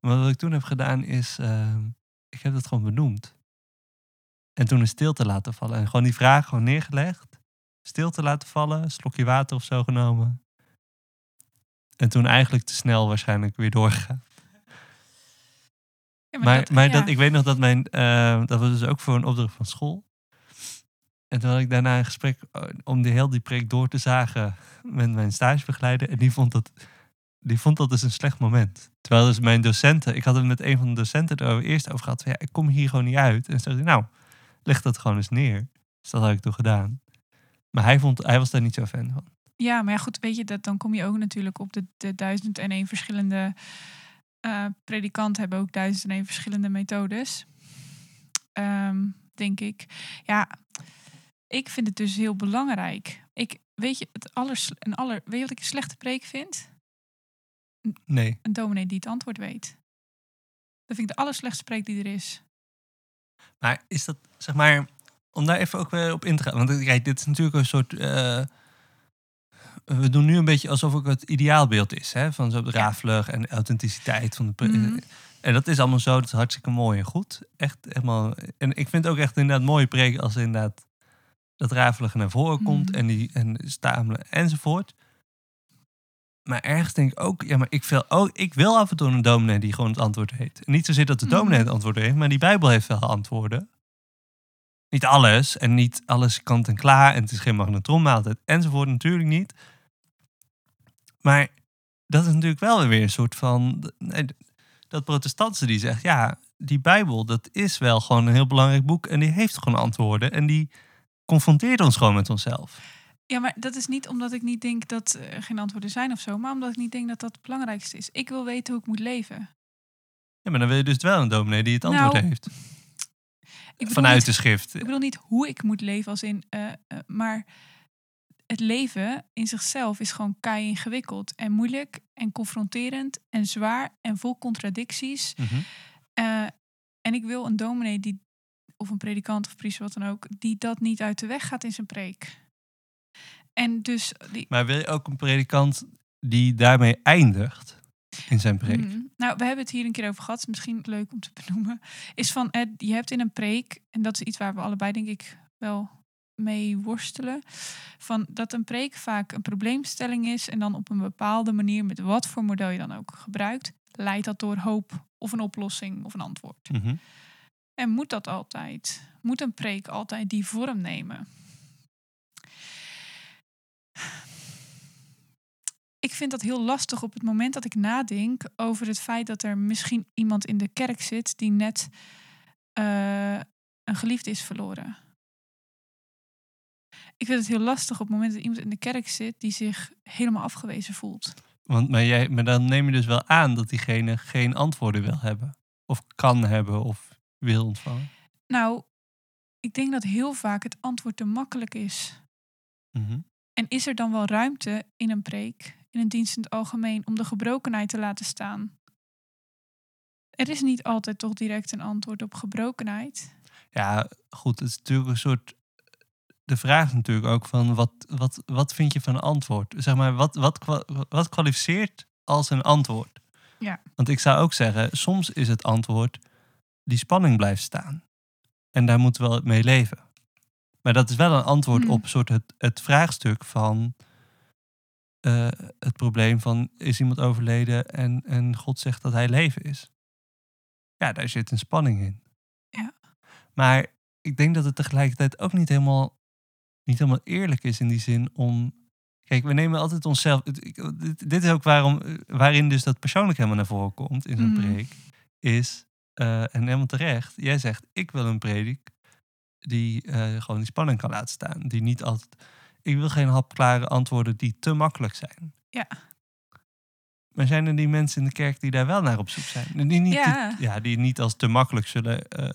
Maar wat ik toen heb gedaan is... ehm, ik heb dat gewoon benoemd. En toen een stilte laten vallen. En gewoon die vraag gewoon neergelegd. Stilte laten vallen. Een slokje water of zo genomen. En toen eigenlijk te snel waarschijnlijk weer doorgegaan. Ja, Maar, dat- maar ja. dat, ik weet nog dat mijn, eh, dat was dus ook voor een opdracht van school. En toen had ik daarna een gesprek eh, om die heel die preek door te zagen met mijn stagebegeleider. En die vond dat, die vond dat dus een slecht moment. Terwijl dus mijn docenten, ik had het met een van de docenten er eerst over gehad. Van, ja, ik kom hier gewoon niet uit. En toen zei nou, leg dat gewoon eens neer. Dus dat had ik toen gedaan. Maar hij, vond, hij was daar niet zo fan van. Ja, maar ja, goed, weet je, dat, dan kom je ook natuurlijk op de, de duizend en één verschillende eh predikanten hebben ook duizend en één verschillende methodes. Ehm, denk ik. Ja, ik vind het dus heel belangrijk. Ik, weet je, het allers, een aller, weet je wat ik een slechte preek vind? Nee. Een dominee die het antwoord weet. Dat vind ik de allerslechtste preek die er is. Maar is dat, zeg maar, om daar even ook weer op in te gaan. Want kijk, dit is natuurlijk een soort. eh, we doen nu een beetje alsof het het ideaalbeeld is. Hè? Van zo rafelig en authenticiteit. Van de Mhm. En dat is allemaal zo, dat is hartstikke mooi en goed. Echt helemaal. En ik vind het ook echt inderdaad mooie preken als inderdaad dat rafelige naar voren komt Mhm. en die en stamelen enzovoort. Maar ergens denk ik ook, ja, maar ik wil, ook, ik wil af en toe een dominee die gewoon het antwoord heeft. En niet zozeer dat de Mhm. dominee het antwoord heeft, maar die Bijbel heeft wel antwoorden. Niet alles en niet alles kant en klaar en het is geen magnetronmaaltijd enzovoort natuurlijk niet. Maar dat is natuurlijk wel weer een soort van nee, dat protestantse die zegt ja, die Bijbel dat is wel gewoon een heel belangrijk boek en die heeft gewoon antwoorden en die confronteert ons gewoon met onszelf. Ja, maar dat is niet omdat ik niet denk dat er geen antwoorden zijn of zo, maar omdat ik niet denk dat dat het belangrijkste is. Ik wil weten hoe ik moet leven. Ja, maar dan wil je dus wel een dominee die het antwoord Nou, heeft. vanuit niet- de schrift. Ik bedoel niet hoe ik moet leven als in, eh, eh, maar het leven in zichzelf is gewoon kei ingewikkeld en moeilijk en confronterend en zwaar en vol contradicties. Mhm. Eh, en ik wil een dominee die, of een predikant of priester, wat dan ook, die dat niet uit de weg gaat in zijn preek. En dus die, Maar wil je ook een predikant die daarmee eindigt in zijn preek? Mm. Nou, we hebben het hier een keer over gehad. is Misschien leuk om te benoemen. Is van, je hebt in een preek, en dat is iets waar we allebei denk ik wel mee worstelen. Van dat een preek vaak een probleemstelling is. En dan op een bepaalde manier, met wat voor model je dan ook gebruikt, leidt dat door hoop of een oplossing of een antwoord. Mhm. En moet dat altijd? Moet een preek altijd die vorm nemen? Ik vind dat heel lastig op het moment dat ik nadenk over het feit dat er misschien iemand in de kerk zit die net eh, een geliefde is verloren. Ik vind het heel lastig op het moment dat iemand in de kerk zit die zich helemaal afgewezen voelt. Want, maar, jij, maar dan neem je dus wel aan dat diegene geen antwoorden wil hebben. Of kan hebben of wil ontvangen. Nou, ik denk dat heel vaak het antwoord te makkelijk is. Mhm. En is er dan wel ruimte in een preek, in een dienst in het algemeen, om de gebrokenheid te laten staan? Er is niet altijd toch direct een antwoord op gebrokenheid. Ja, goed, het is natuurlijk een soort. De vraag is natuurlijk ook van wat, wat, wat vind je van een antwoord? Zeg maar, wat, wat, wat kwalificeert als een antwoord? Ja. Want ik zou ook zeggen, soms is het antwoord die spanning blijft staan. En daar moeten we wel mee leven. Maar dat is wel een antwoord Hmm. op soort het, het vraagstuk van eh, het probleem van is iemand overleden en, en God zegt dat hij leven is. Ja, daar zit een spanning in. Ja. Maar ik denk dat het tegelijkertijd ook niet helemaal, niet helemaal eerlijk is in die zin om. Kijk, we nemen altijd onszelf. Dit, is ook waarom, eh, waarin dus dat persoonlijk helemaal naar voren komt in zo'n Mhm. preek. Is, eh, en helemaal terecht, jij zegt: Ik wil een predik die eh, gewoon die spanning kan laten staan. Die niet altijd. Ik wil geen hapklare antwoorden die te makkelijk zijn. Ja. Maar zijn er die mensen in de kerk die daar wel naar op zoek zijn? Die niet, Ja. Die, ja, die niet als te makkelijk zullen. eh,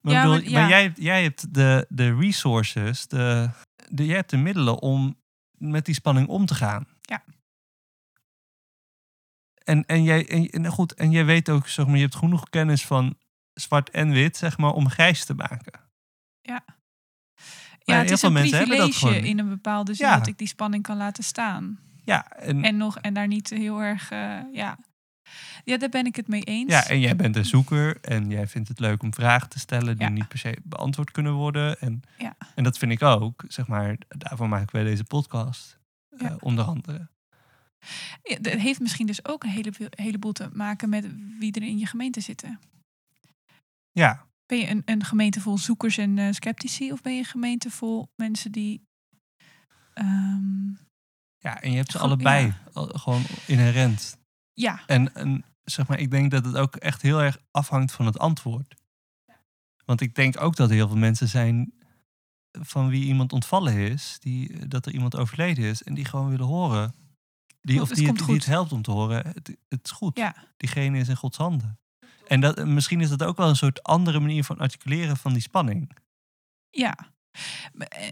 maar, Ja, ik bedoel, maar- maar ja. jij, jij hebt de, de resources, de, de, jij hebt de middelen om met die spanning om te gaan. Ja. En, en, jij, en, en goed, en jij weet ook, zeg maar, je hebt genoeg kennis van zwart en wit, zeg maar, om grijs te maken. Ja, heel het is een mensen hebben dat privilege in een bepaalde zin Ja. dat ik die spanning kan laten staan. Ja, en, En, nog, en daar niet heel erg, eh, ja. ja, daar ben ik het mee eens. ja, en jij bent een zoeker en jij vindt het leuk om vragen te stellen die Ja. niet per se beantwoord kunnen worden. En, Ja. en dat vind ik ook, zeg maar, daarvoor maken wij deze podcast, eh, Ja. onder andere. Het heeft misschien dus ook een heleboel, heleboel te maken met wie er in je gemeente zitten. Ja, Ben je een, een gemeente vol zoekers en eh, sceptici? Of ben je een gemeente vol mensen die... ehm, ja en je hebt ze Gewoon- allebei, ja. al- gewoon inherent. ja, En, en zeg maar, ik denk dat het ook echt heel erg afhangt van het antwoord. Want ik denk ook dat er heel veel mensen zijn van wie iemand ontvallen is, die, dat er iemand overleden is en die gewoon willen horen. Die, of die, het, die het goed. helpt om te horen. Het, het is goed. ja, Diegene is in Gods handen. En dat, misschien is dat ook wel een soort andere manier van articuleren van die spanning. ja.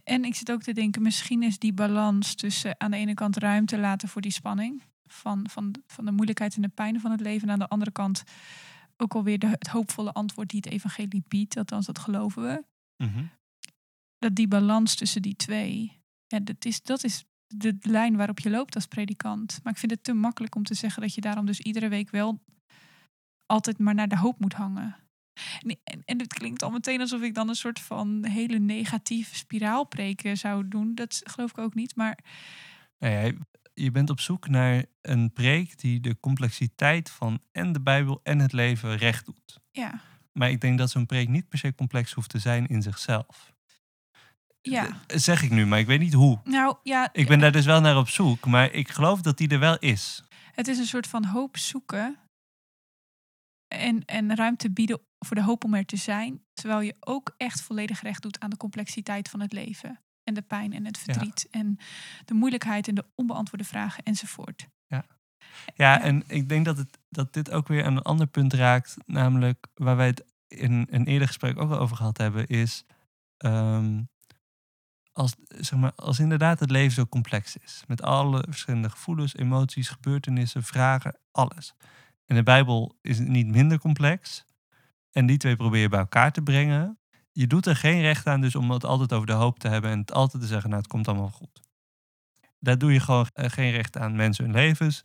En ik zit ook te denken, misschien is die balans tussen aan de ene kant ruimte laten voor die spanning. Van, van, van de moeilijkheid en de pijn van het leven. En aan de andere kant ook alweer de, het hoopvolle antwoord die het evangelie biedt. Althans, dat geloven we. dat die balans tussen die twee, ja, dat, is, dat is de lijn waarop je loopt als predikant. Maar ik vind het te makkelijk om te zeggen dat je daarom dus iedere week wel altijd maar naar de hoop moet hangen. En, en, en het klinkt al meteen alsof ik dan een soort van hele negatieve spiraalpreken zou doen. Dat geloof ik ook niet. Maar Nou ja, je bent op zoek naar een preek die de complexiteit van en de Bijbel en het leven recht doet. ja, Maar ik denk dat zo'n preek niet per se complex hoeft te zijn in zichzelf. Ja. Dat zeg ik nu, maar ik weet niet hoe. Nou ja, Ik ben daar dus wel naar op zoek, maar ik geloof dat die er wel is. het is een soort van hoop zoeken. En, en ruimte bieden voor de hoop om er te zijn. Terwijl je ook echt volledig recht doet aan de complexiteit van het leven. En de pijn en het Ja. verdriet. En de moeilijkheid en de onbeantwoorde vragen enzovoort. Ja, Ja. en ik denk dat, het, dat dit ook weer aan een ander punt raakt, namelijk waar wij het in een eerder gesprek ook al over gehad hebben, is ehm, als, zeg maar, als inderdaad het leven zo complex is. Met alle verschillende gevoelens, emoties, gebeurtenissen, vragen, alles. En de Bijbel is niet minder complex. En die twee probeer je bij elkaar te brengen. Je doet er geen recht aan dus om het altijd over de hoop te hebben en het altijd te zeggen, nou het komt allemaal goed. Daar doe je gewoon eh, geen recht aan mensen hun levens.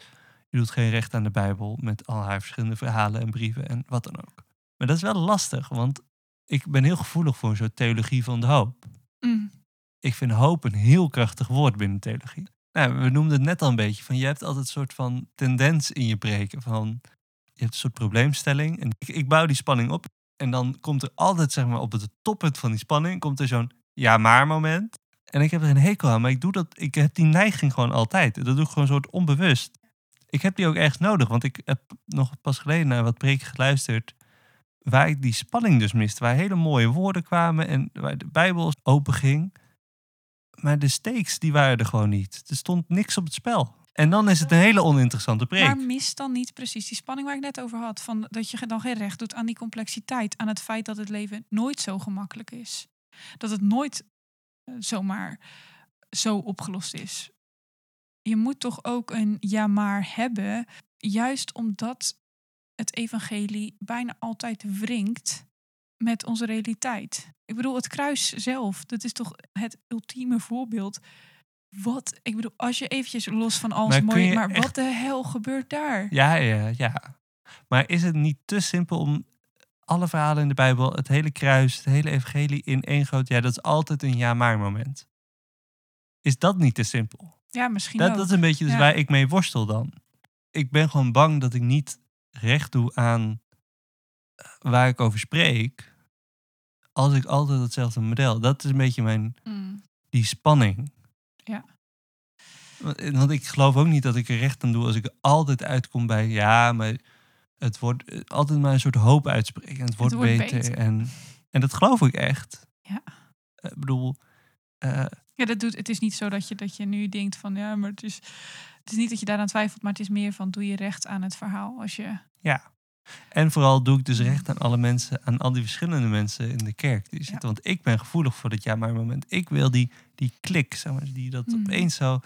Je doet geen recht aan de Bijbel met al haar verschillende verhalen en brieven en wat dan ook. Maar dat is wel lastig, want ik ben heel gevoelig voor zo'n theologie van de hoop. Mm. Ik vind hoop een heel krachtig woord binnen theologie. Nou, we noemden het net al een beetje van je hebt altijd een soort van tendens in je preken van je hebt een soort probleemstelling en ik, ik bouw die spanning op en dan komt er altijd zeg maar op het toppunt van die spanning komt er zo'n ja maar moment en ik heb er een hekel aan, maar ik doe dat ik heb die neiging gewoon altijd. Dat doe ik gewoon een soort onbewust. Ik heb die ook ergens nodig, want ik heb nog pas geleden naar wat preken geluisterd waar ik die spanning dus miste, waar hele mooie woorden kwamen en waar de Bijbel open ging. Maar de stakes die waren er gewoon niet. Er stond niks op het spel. En dan is het een hele oninteressante preek. Maar mis dan niet precies die spanning waar ik net over had. Van dat je dan geen recht doet aan die complexiteit. Aan het feit dat het leven nooit zo gemakkelijk is. Dat het nooit eh, zomaar zo opgelost is. Je moet toch ook een ja maar hebben. Juist omdat het evangelie bijna altijd wringt met onze realiteit. Ik bedoel, het kruis zelf, dat is toch het ultieme voorbeeld. Wat, ik bedoel, als je eventjes los van alles mooi, maar echt- wat de hel gebeurt daar? Ja, ja, ja. Maar is het niet te simpel om alle verhalen in de Bijbel, het hele kruis, het hele evangelie in één groot ja, dat is altijd een ja maar moment. Is dat niet te simpel? Ja, misschien Dat, ook. dat is een beetje dus Ja. waar ik mee worstel dan. Ik ben gewoon bang dat ik niet recht doe aan waar ik over spreek. Als ik altijd hetzelfde model. Dat is een beetje mijn, Mm, die spanning. Ja. Want eh, want ik geloof ook niet dat ik er recht aan doe als ik altijd uitkom bij ja, maar het wordt eh, altijd maar een soort hoop uitspreken. En het wordt, wordt beter. beter. En, en dat geloof ik echt. Ja. Eh, Ik bedoel, Ja, dat doet, het is niet zo dat je, dat je nu denkt van ja, maar het is, het is niet dat je daaraan twijfelt, maar het is meer van doe je recht aan het verhaal. Als je, ja. En vooral doe ik dus recht aan alle mensen, aan al die verschillende mensen in de kerk die zitten. Want ik ben gevoelig voor dat ja maar moment. Ik wil die, die klik, zeg maar, die dat Mhm. opeens zo.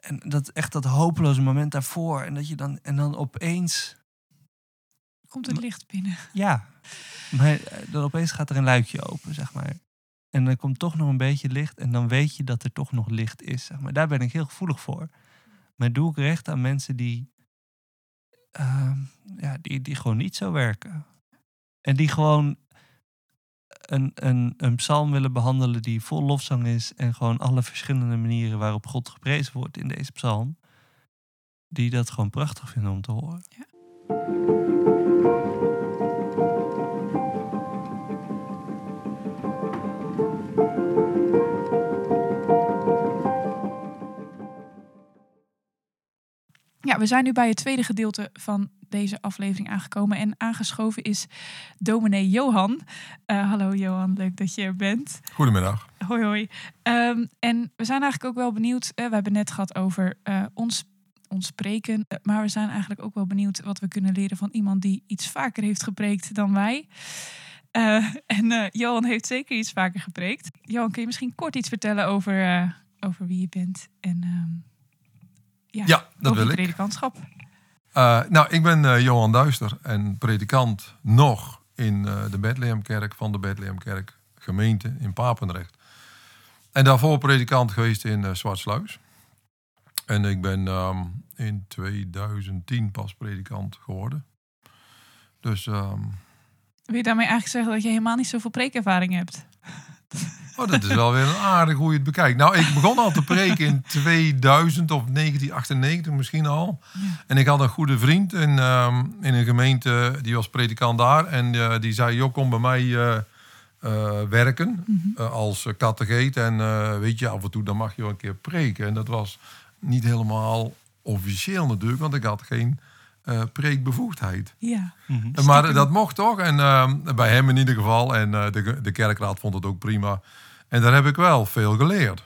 En dat echt dat hopeloze moment daarvoor. En dat je dan, en dan opeens komt het licht binnen. Ja, maar eh, dan opeens gaat er een luikje open, zeg maar. En dan komt toch nog een beetje licht en dan weet je dat er toch nog licht is, zeg maar. Daar ben ik heel gevoelig voor. Maar doe ik recht aan mensen die, ehm, ja, die, die gewoon niet zo werken. En die gewoon een, een, een psalm willen behandelen die vol lofzang is en gewoon alle verschillende manieren waarop God geprezen wordt in deze psalm. Die dat gewoon prachtig vinden om te horen. Ja, we zijn nu bij het tweede gedeelte van deze aflevering aangekomen. En aangeschoven is dominee Johan. Eh, hallo Johan, leuk dat je er bent. Goedemiddag. Hoi hoi. Ehm, en we zijn eigenlijk ook wel benieuwd. eh, we hebben net gehad over eh, ons, ons spreken. maar we zijn eigenlijk ook wel benieuwd wat we kunnen leren van iemand die iets vaker heeft gepreekt dan wij. En Johan heeft zeker iets vaker gepreekt. Johan, kun je misschien kort iets vertellen over, over wie je bent? En ehm, ja, Ja, dat wil ik. predikantschap. Eh, nou, ik ben eh, Johan Duister en predikant nog in eh, de Bethlehemkerk van de Bethlehemkerk gemeente in Papendrecht. En daarvoor predikant geweest in Zwartsluis. En ik ben ehm, in 2010 pas predikant geworden. Dus ehm, Wil je daarmee eigenlijk zeggen dat je helemaal niet zoveel preekervaring hebt? Oh, dat is wel weer een aardig hoe je het bekijkt. Nou, ik begon al te preken in 2000 of 1998 misschien al. Ja. En ik had een goede vriend in, ehm, in een gemeente, die was predikant daar. En eh, die zei, joh, kom bij mij eh, eh, werken Mhm. als kategeet. En weet je, af en toe dan mag je wel een keer preken. En dat was niet helemaal officieel natuurlijk, want ik had geen eh, preekbevoegdheid. Ja. Mhm. Maar dat mocht toch. En ehm, bij hem in ieder geval. En eh, de, de kerkraad vond het ook prima. En daar heb ik wel veel geleerd.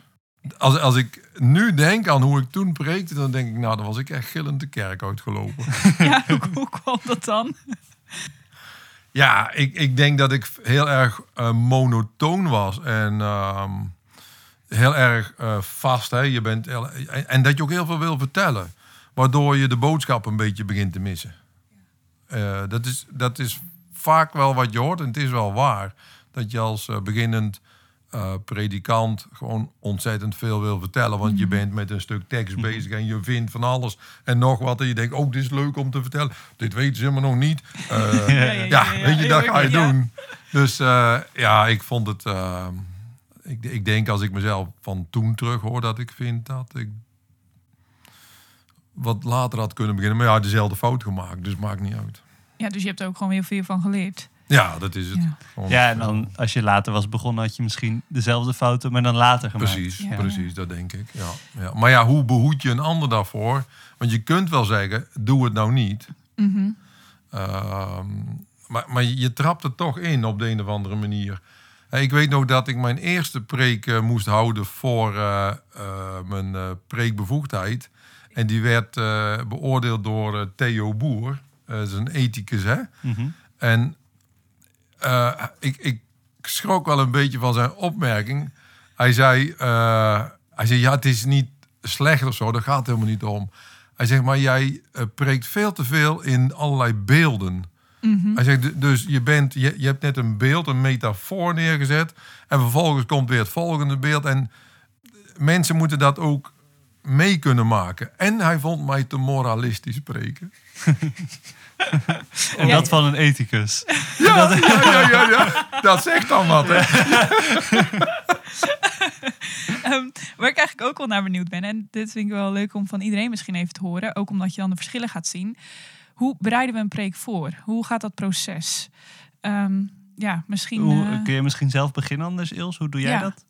Als, als ik nu denk aan hoe ik toen preekte, dan denk ik, nou, dan was ik echt gillend de kerk uitgelopen. ja, hoe, hoe kwam dat dan? Ja, ik, ik denk dat ik heel erg uh, monotoon was en ehm, heel erg uh, vast. Hè. Je bent heel, en, en, dat je ook heel veel wil vertellen, waardoor je de boodschap een beetje begint te missen. Uh, dat, is, dat is vaak wel wat je hoort en het is wel waar. Dat je als beginnend uh, predikant gewoon ontzettend veel wil vertellen. Want je bent met een stuk tekst bezig en je vindt van alles en nog wat. En je denkt, oh, dit is leuk om te vertellen. Dit weten ze helemaal nog niet. Uh, ja, ja, ja, weet je, dat ga je doen. Dus uh, ja, ik vond het... ik, ik denk als ik mezelf van toen terug hoor, dat ik vind dat ik wat later had kunnen beginnen. Maar ja, dezelfde fout gemaakt, dus maakt niet uit. Ja, dus je hebt er ook gewoon heel veel van geleerd. Ja, dat is het. Ja, ja en dan als je later was begonnen, had je misschien dezelfde fouten, maar dan later gemaakt. Precies, precies, dat denk ik. Ja, ja. Maar ja, hoe behoed je een ander daarvoor? Want je kunt wel zeggen, doe het nou niet. Mm maar, maar je trapt er toch in op de een of andere manier. Ik weet nog dat ik mijn eerste preek uh, moest houden voor uh, uh, mijn preekbevoegdheid. En die werd beoordeeld door Theo Boer. dat is een ethicus, hè? Mm -hmm. En uh, ik, ik schrok wel een beetje van zijn opmerking. Hij zei, uh, hij zei, ja, het is niet slecht of zo, daar gaat het helemaal niet om. Hij zegt, maar jij uh, preekt veel te veel in allerlei beelden. Mm -hmm. Hij zegt, dus je, bent, je, je hebt net een beeld, een metafoor neergezet. En vervolgens komt weer het volgende beeld. En mensen moeten dat ook mee kunnen maken. En hij vond mij te moralistisch spreken. en dat van een ethicus. Ja, dat... ja, ja, ja, ja, dat zegt dan wat. Hè? um, waar ik eigenlijk ook wel naar benieuwd ben, en dit vind ik wel leuk om van iedereen misschien even te horen, ook omdat je dan de verschillen gaat zien. Hoe bereiden we een preek voor? Hoe gaat dat proces? Um, ja, misschien. Hoe, uh... Kun je misschien zelf beginnen anders, Ils? Hoe doe jij ja. dat?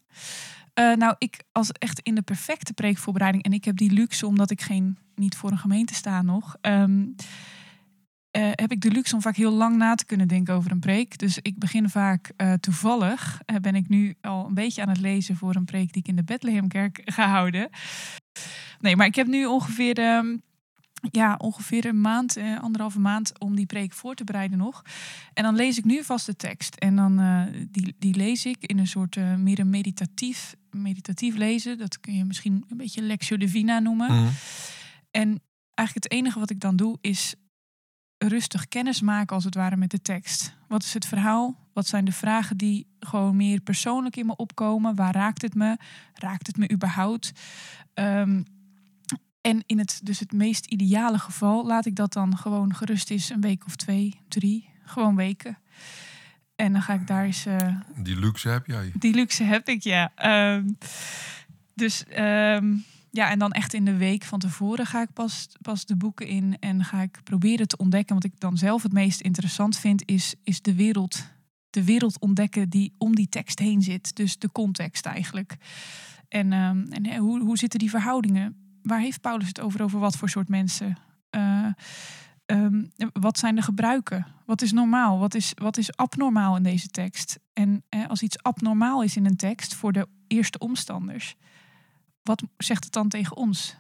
Uh, nou, ik als echt in de perfecte preekvoorbereiding, en ik heb die luxe omdat ik geen, niet voor een gemeente sta nog. Um, uh, heb ik de luxe om vaak heel lang na te kunnen denken over een preek. Dus ik begin vaak uh, toevallig. Ben ik nu al een beetje aan het lezen voor een preek die ik in de Bethlehemkerk ga houden. Nee, maar ik heb nu ongeveer, uh, ja, ongeveer een maand, anderhalve maand om die preek voor te bereiden nog. En dan lees ik nu vast de tekst. En dan die, die lees ik in een soort meer een meditatief, meditatief lezen. Dat kun je misschien een beetje Lectio Divina noemen. Mm. En eigenlijk het enige wat ik dan doe is rustig kennis maken als het ware met de tekst. Wat is het verhaal? Wat zijn de vragen die gewoon meer persoonlijk in me opkomen? Waar raakt het me? Raakt het me überhaupt? Um, en in het, dus het meest ideale geval laat ik dat dan gewoon gerust is een week of twee, drie, gewoon weken. En dan ga ik daar eens. Uh, die luxe heb jij. Die luxe heb ik, ja. Um, dus um, ja, en dan echt in de week van tevoren ga ik pas, pas de boeken in en ga ik proberen te ontdekken. Wat ik dan zelf het meest interessant vind, is, is de wereld. De wereld ontdekken die om die tekst heen zit. Dus de context eigenlijk. En, um, en hoe, hoe zitten die verhoudingen? Waar heeft Paulus het over? Over wat voor soort mensen? Uh, um, wat zijn de gebruiken? Wat is normaal? Wat is, wat is abnormaal in deze tekst? En eh, als iets abnormaal is in een tekst voor de eerste omstanders, wat zegt het dan tegen ons?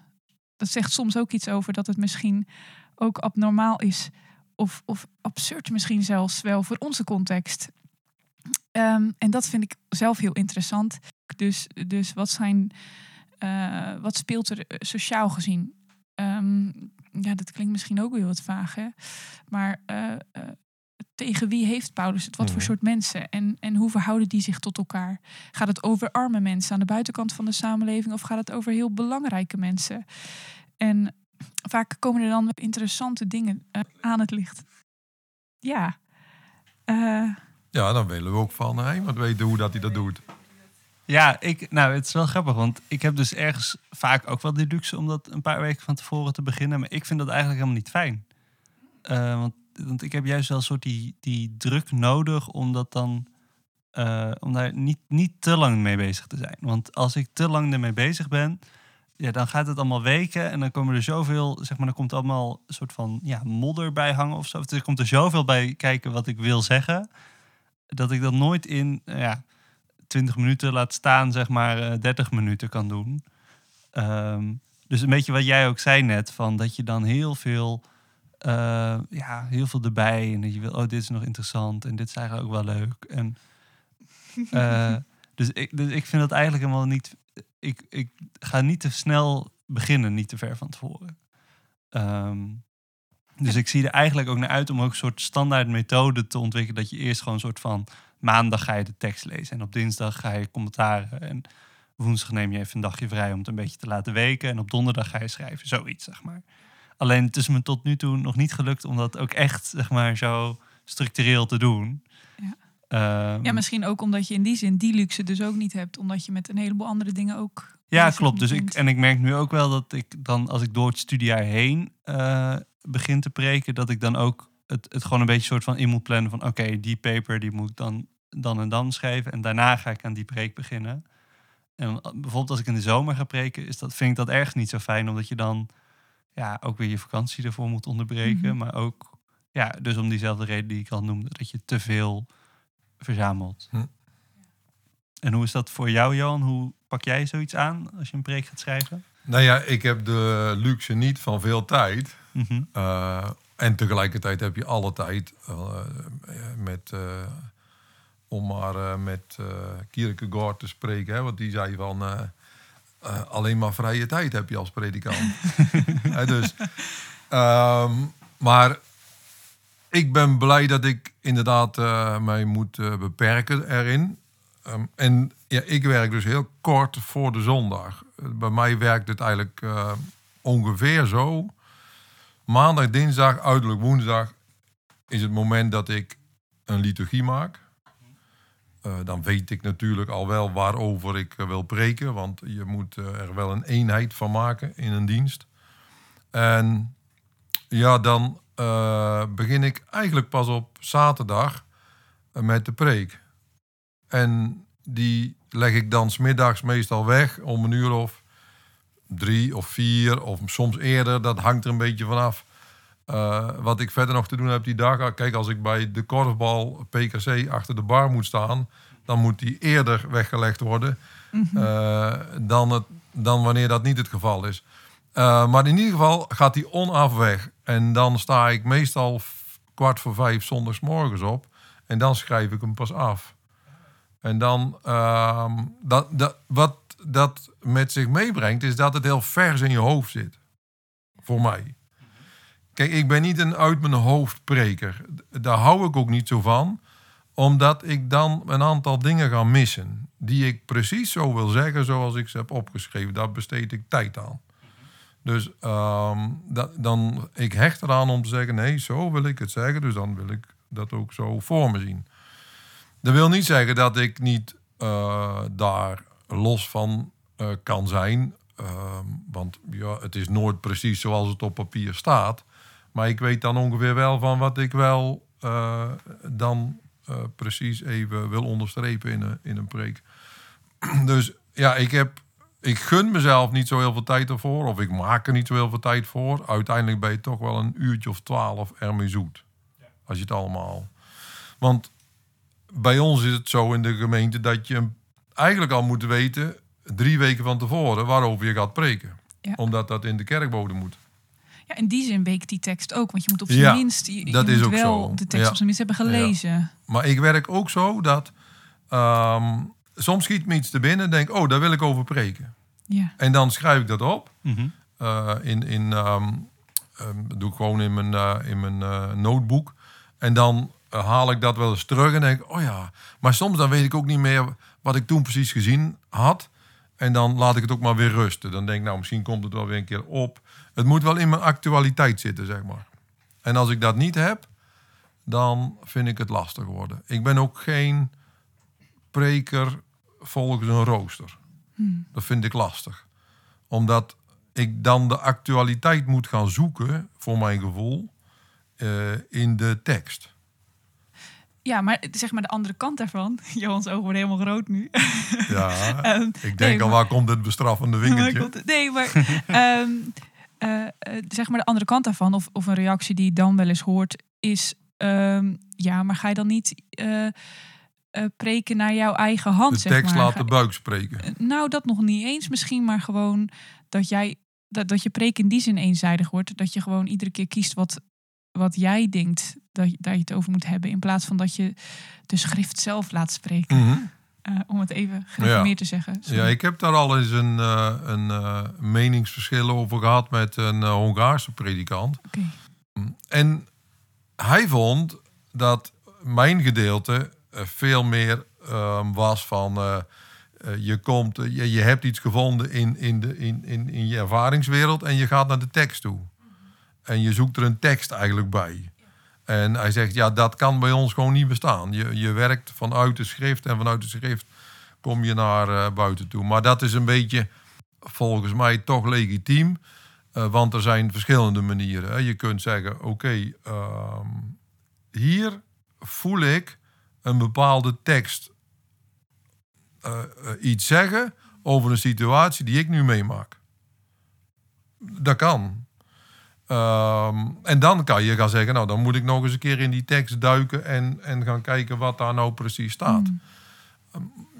Dat zegt soms ook iets over dat het misschien ook abnormaal is. Of, of absurd misschien zelfs wel voor onze context. Um, en dat vind ik zelf heel interessant. Dus, dus wat, zijn, uh, wat speelt er eh, sociaal gezien? Um, ja, dat klinkt misschien ook weer wat vaag, hè? Maar uh, tegen wie heeft Paulus het? Wat voor mhm. soort mensen? En, en hoe verhouden die zich tot elkaar? Gaat het over arme mensen aan de buitenkant van de samenleving of gaat het over heel belangrijke mensen? En vaak komen er dan interessante dingen uh, aan het licht. Ja. Ja, dan willen we ook van hem wat weten hoe dat hij dat doet. Ja, ik, nou, het is wel grappig, want ik heb dus ergens vaak ook wel de luxe om dat een paar weken van tevoren te beginnen. Maar ik vind dat eigenlijk helemaal niet fijn. Uh, want want ik heb juist wel een soort die, die druk nodig om dat dan. Uh, om daar niet, niet te lang mee bezig te zijn. Want als ik te lang ermee bezig ben, ja, dan gaat het allemaal weken en dan komen er zoveel, zeg maar, dan komt allemaal een soort van ja, modder bij hangen of zo. Dus er komt er zoveel bij kijken wat ik wil zeggen, dat ik dat nooit in ja, 20 minuten laat staan, zeg maar, uh, eh, 30 minuten kan doen. Um, dus een beetje wat jij ook zei net, van dat je dan heel veel eh, ja, heel veel erbij. En dat je wil, oh, dit is nog interessant en dit is eigenlijk ook wel leuk. En, eh, dus, ik, dus ik vind dat eigenlijk helemaal niet... Ik, ik ga niet te snel beginnen, niet te ver van tevoren. Ehm, dus ik zie er eigenlijk ook naar uit om ook een soort standaard methode te ontwikkelen. Dat je eerst gewoon een soort van maandag ga je de tekst lezen. En op dinsdag ga je commentaren. En woensdag neem je even een dagje vrij om het een beetje te laten weken. En op donderdag ga je schrijven. Zoiets, zeg maar. Alleen het is me tot nu toe nog niet gelukt om dat ook echt, zeg maar, zo structureel te doen. Ja. Ehm, Ja, misschien ook omdat je in die zin die luxe dus ook niet hebt. Omdat je met een heleboel andere dingen ook... Ja, klopt. Dus ik, en ik merk nu ook wel dat ik dan, als ik door het studiejaar heen eh, begin te preken, dat ik dan ook het, het gewoon een beetje soort van in moet plannen van oké, die paper die moet ik dan, dan en dan schrijven. En daarna ga ik aan die preek beginnen. En bijvoorbeeld als ik in de zomer ga preken, is dat, vind ik dat ergens niet zo fijn, omdat je dan ja, ook weer je vakantie ervoor moet onderbreken. Mhm. Maar ook, ja, dus om diezelfde reden die ik al noemde, dat je te veel verzamelt. Hm. En hoe is dat voor jou, Johan? Hoe pak jij zoiets aan als je een preek gaat schrijven? Nou ja, ik heb de luxe niet van veel tijd. Mhm. Eh, en tegelijkertijd heb je alle tijd eh, met, eh, om maar eh, met eh Kierkegaard te spreken. Hè, want die zei van eh, alleen maar vrije tijd heb je als predikant. Dus, ehm, maar ik ben blij dat ik inderdaad mij moet beperken erin. Ehm, en ja, ik werk dus heel kort voor de zondag. Bij mij werkt het eigenlijk ongeveer zo. Maandag, dinsdag, uiterlijk woensdag is het moment dat ik een liturgie maak. Eh, dan weet ik natuurlijk al wel waarover ik eh, wil preken, want je moet eh, er wel een eenheid van maken in een dienst. En ja, dan begin ik eigenlijk pas op zaterdag met de preek. En die leg ik dan smiddags meestal weg om een uur of drie of vier of soms eerder. Dat hangt er een beetje vanaf. Eh, wat ik verder nog te doen heb die dag. Kijk, als ik bij de korfbal PKC achter de bar moet staan, dan moet die eerder weggelegd worden eh, dan, het, dan wanneer dat niet het geval is. Eh, maar in ieder geval gaat die onaf weg. En dan sta ik meestal kwart voor vijf zondagsmorgens op. En dan schrijf ik hem pas af. En dan, ehm, dat, dat, wat dat met zich meebrengt, is dat het heel vers in je hoofd zit. Voor mij. Kijk, ik ben niet een uit mijn hoofd preker. Daar hou ik ook niet zo van. Omdat ik dan een aantal dingen ga missen. Die ik precies zo wil zeggen zoals ik ze heb opgeschreven. Daar besteed ik tijd aan. Dus ehm, dat, dan, ik hecht eraan om te zeggen, nee, zo wil ik het zeggen. Dus dan wil ik dat ook zo voor me zien. Dat wil niet zeggen dat ik niet eh, daar los van eh, kan zijn. Ehm, want ja, het is nooit precies zoals het op papier staat. Maar ik weet dan ongeveer wel van wat ik wel eh, dan eh, precies even wil onderstrepen in een, in een preek. Dus ja, ik heb ik gun mezelf niet zo heel veel tijd ervoor. Of ik maak er niet zo heel veel tijd voor. Uiteindelijk ben je toch wel een uurtje of twaalf ermee zoet. Als je het allemaal... Want bij ons is het zo in de gemeente dat je eigenlijk al moet weten... drie weken van tevoren waarover je gaat preken. Ja. Omdat dat in de kerkbode moet. Ja, in die zin weekt die tekst ook. Want je moet op zijn Ja, minst... Je, dat je is moet ook wel zo. de tekst Ja. op zijn minst hebben gelezen. Maar ik werk ook zo dat... ehm, soms schiet me iets te binnen en denk... oh, daar wil ik over preken. Ja. En dan schrijf ik dat op. Mhm. eh, in, in, ehm, ehm, doe ik gewoon in mijn, eh, in mijn eh, notebook. En dan haal ik dat wel eens terug en denk, oh ja. Maar soms dan weet ik ook niet meer wat ik toen precies gezien had. En dan laat ik het ook maar weer rusten. Dan denk ik, nou, misschien komt het wel weer een keer op. Het moet wel in mijn actualiteit zitten, zeg maar. En als ik dat niet heb, dan vind ik het lastig worden. Ik ben ook geen preker volgens een rooster. Dat vind ik lastig. Omdat ik dan de actualiteit moet gaan zoeken, voor mijn gevoel, eh, in de tekst. ja, maar zeg maar de andere kant daarvan. Johans ogen worden helemaal rood nu. Ja, Ehm, ik denk nee, al, maar- waar komt dit bestraffende komt- Nee, maar ehm, eh, eh, zeg maar de andere kant daarvan, of, of een reactie die je dan wel eens hoort, is: ehm, ja, maar ga je dan niet eh, preken naar jouw eigen hand? De zeg tekst maar? laat de buik spreken. Nou, dat nog niet eens. Misschien maar gewoon dat jij dat, dat je preek in die zin eenzijdig wordt. Dat je gewoon iedere keer kiest wat wat jij denkt dat, je- dat je het over moet hebben. In plaats van dat je de schrift zelf laat spreken. Mhm. Eh, om het even gereformeerd te zeggen. Sorry. Ja, ik heb daar al eens een, eh, een eh, meningsverschil over gehad met een Hongaarse predikant. Oké. En hij vond dat mijn gedeelte veel meer ehm, was van... je, komt, je, je hebt iets gevonden in, in, de, in, in, in je ervaringswereld en je gaat naar de tekst toe. En je zoekt er een tekst eigenlijk bij. En hij zegt, ja, dat kan bij ons gewoon niet bestaan. Je, je werkt vanuit de schrift en vanuit de schrift kom je naar eh, buiten toe. Maar dat is een beetje, volgens mij, toch legitiem. Eh, want er zijn verschillende manieren. Je kunt zeggen, oké, ehm, hier voel ik een bepaalde tekst eh, iets zeggen over een situatie die ik nu meemaak. Dat kan. Ehm, en dan kan je gaan zeggen, nou dan moet ik nog eens een keer in die tekst duiken en, en gaan kijken wat daar nou precies staat. Mm.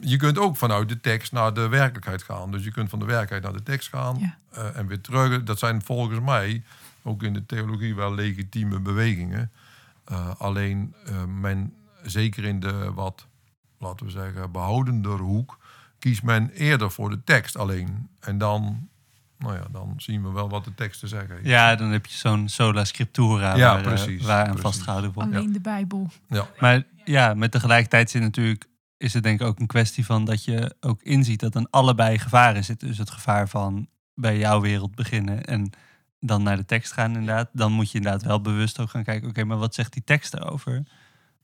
Je kunt ook vanuit de tekst naar de werkelijkheid gaan. Dus je kunt van de werkelijkheid naar de tekst gaan Ja. eh, en weer terug. Dat zijn volgens mij ook in de theologie wel legitieme bewegingen. Eh, alleen eh, men, zeker in de wat, laten we zeggen, behoudender hoek, kiest men eerder voor de tekst alleen. En dan, nou ja, dan zien we wel wat de tekst te zeggen. Ja, dan heb je zo'n sola scriptura Ja, waar, eh, precies, waar aan precies. vastgehouden wordt. Alleen de Bijbel. Ja. Maar ja, met tegelijkertijd zit natuurlijk, is het denk ik ook een kwestie van dat je ook inziet dat aan allebei gevaren zit. Dus het gevaar van bij jouw wereld beginnen en dan naar de tekst gaan inderdaad. Dan moet je inderdaad wel bewust ook gaan kijken, oké, maar wat zegt die tekst erover?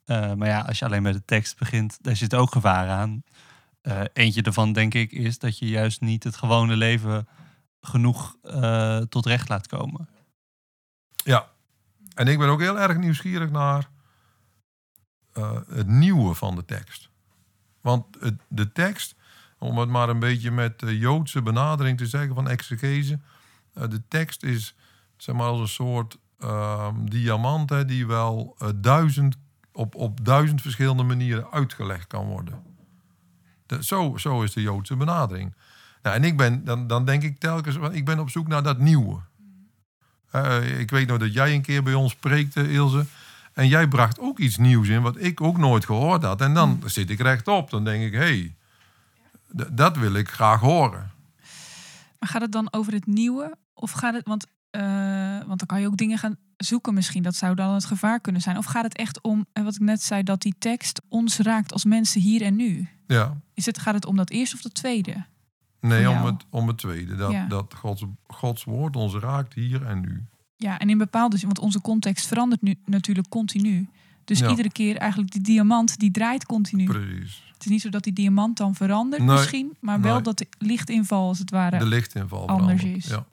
Eh, maar ja, als je alleen bij de tekst begint, daar zit ook gevaar aan. Eh, eentje daarvan denk ik is dat je juist niet het gewone leven genoeg eh, tot recht laat komen. Ja, en ik ben ook heel erg nieuwsgierig naar eh, het nieuwe van de tekst. Want de tekst, om het maar een beetje met de Joodse benadering te zeggen van exegese, eh, de tekst is zeg maar als een soort ehm, diamant hè, die wel duizend, op, op duizend verschillende manieren uitgelegd kan worden. De- zo, zo is de Joodse benadering. Nou, en ik ben, dan, dan denk ik telkens, ik ben op zoek naar dat nieuwe. Eh, ik weet nog dat jij een keer bij ons preekte, Ilse. En jij bracht ook iets nieuws in, wat ik ook nooit gehoord had. En dan zit ik rechtop. Dan denk ik, hé, hey, dat wil ik graag horen. Maar gaat het dan over het nieuwe? Of gaat het, want, eh, want dan kan je ook dingen gaan zoeken misschien. Dat zou dan het gevaar kunnen zijn. Of gaat het echt om, en wat ik net zei, dat die tekst ons raakt als mensen hier en nu? Ja, Is het, gaat het om dat eerste of dat tweede? Nee, om het, om het tweede. Dat, Ja. dat Gods, Gods woord ons raakt hier en nu. Ja, en in bepaalde zin, want onze context verandert nu natuurlijk continu. Dus Ja. iedere keer eigenlijk die diamant, die draait continu. Precies. Het is niet zo dat die diamant dan verandert Nee, misschien, maar wel nee. dat de lichtinval als het ware De lichtinval anders verandert. is. Ja,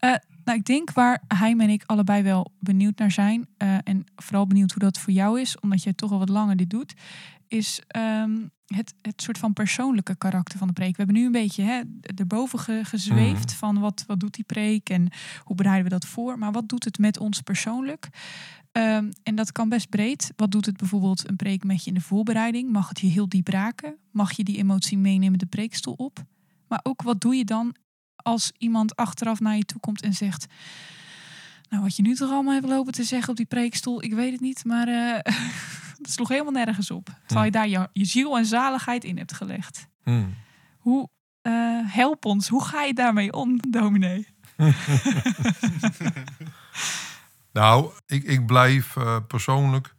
ja. Nou, ik denk waar Heim en ik allebei wel benieuwd naar zijn. eh, en vooral benieuwd hoe dat voor jou is, omdat jij toch al wat langer dit doet. Is ehm, het, het soort van persoonlijke karakter van de preek. We hebben nu een beetje hè, erboven ge- gezweefd Mhm. van wat, wat doet die preek en hoe bereiden we dat voor. Maar wat doet het met ons persoonlijk? Ehm, en dat kan best breed. Wat doet het bijvoorbeeld een preek met je in de voorbereiding? Mag het je heel diep raken? Mag je die emotie meenemen de preekstoel op? Maar ook wat doe je dan als iemand achteraf naar je toe komt en zegt... Nou, wat je nu toch allemaal hebt lopen te zeggen op die preekstoel, ik weet het niet, maar eh het sloeg helemaal nergens op. Terwijl je daar je, je ziel en zaligheid in hebt gelegd. Hm. Hoe, eh, help ons, hoe ga je daarmee om, dominee? Nou, ik, ik blijf eh, persoonlijk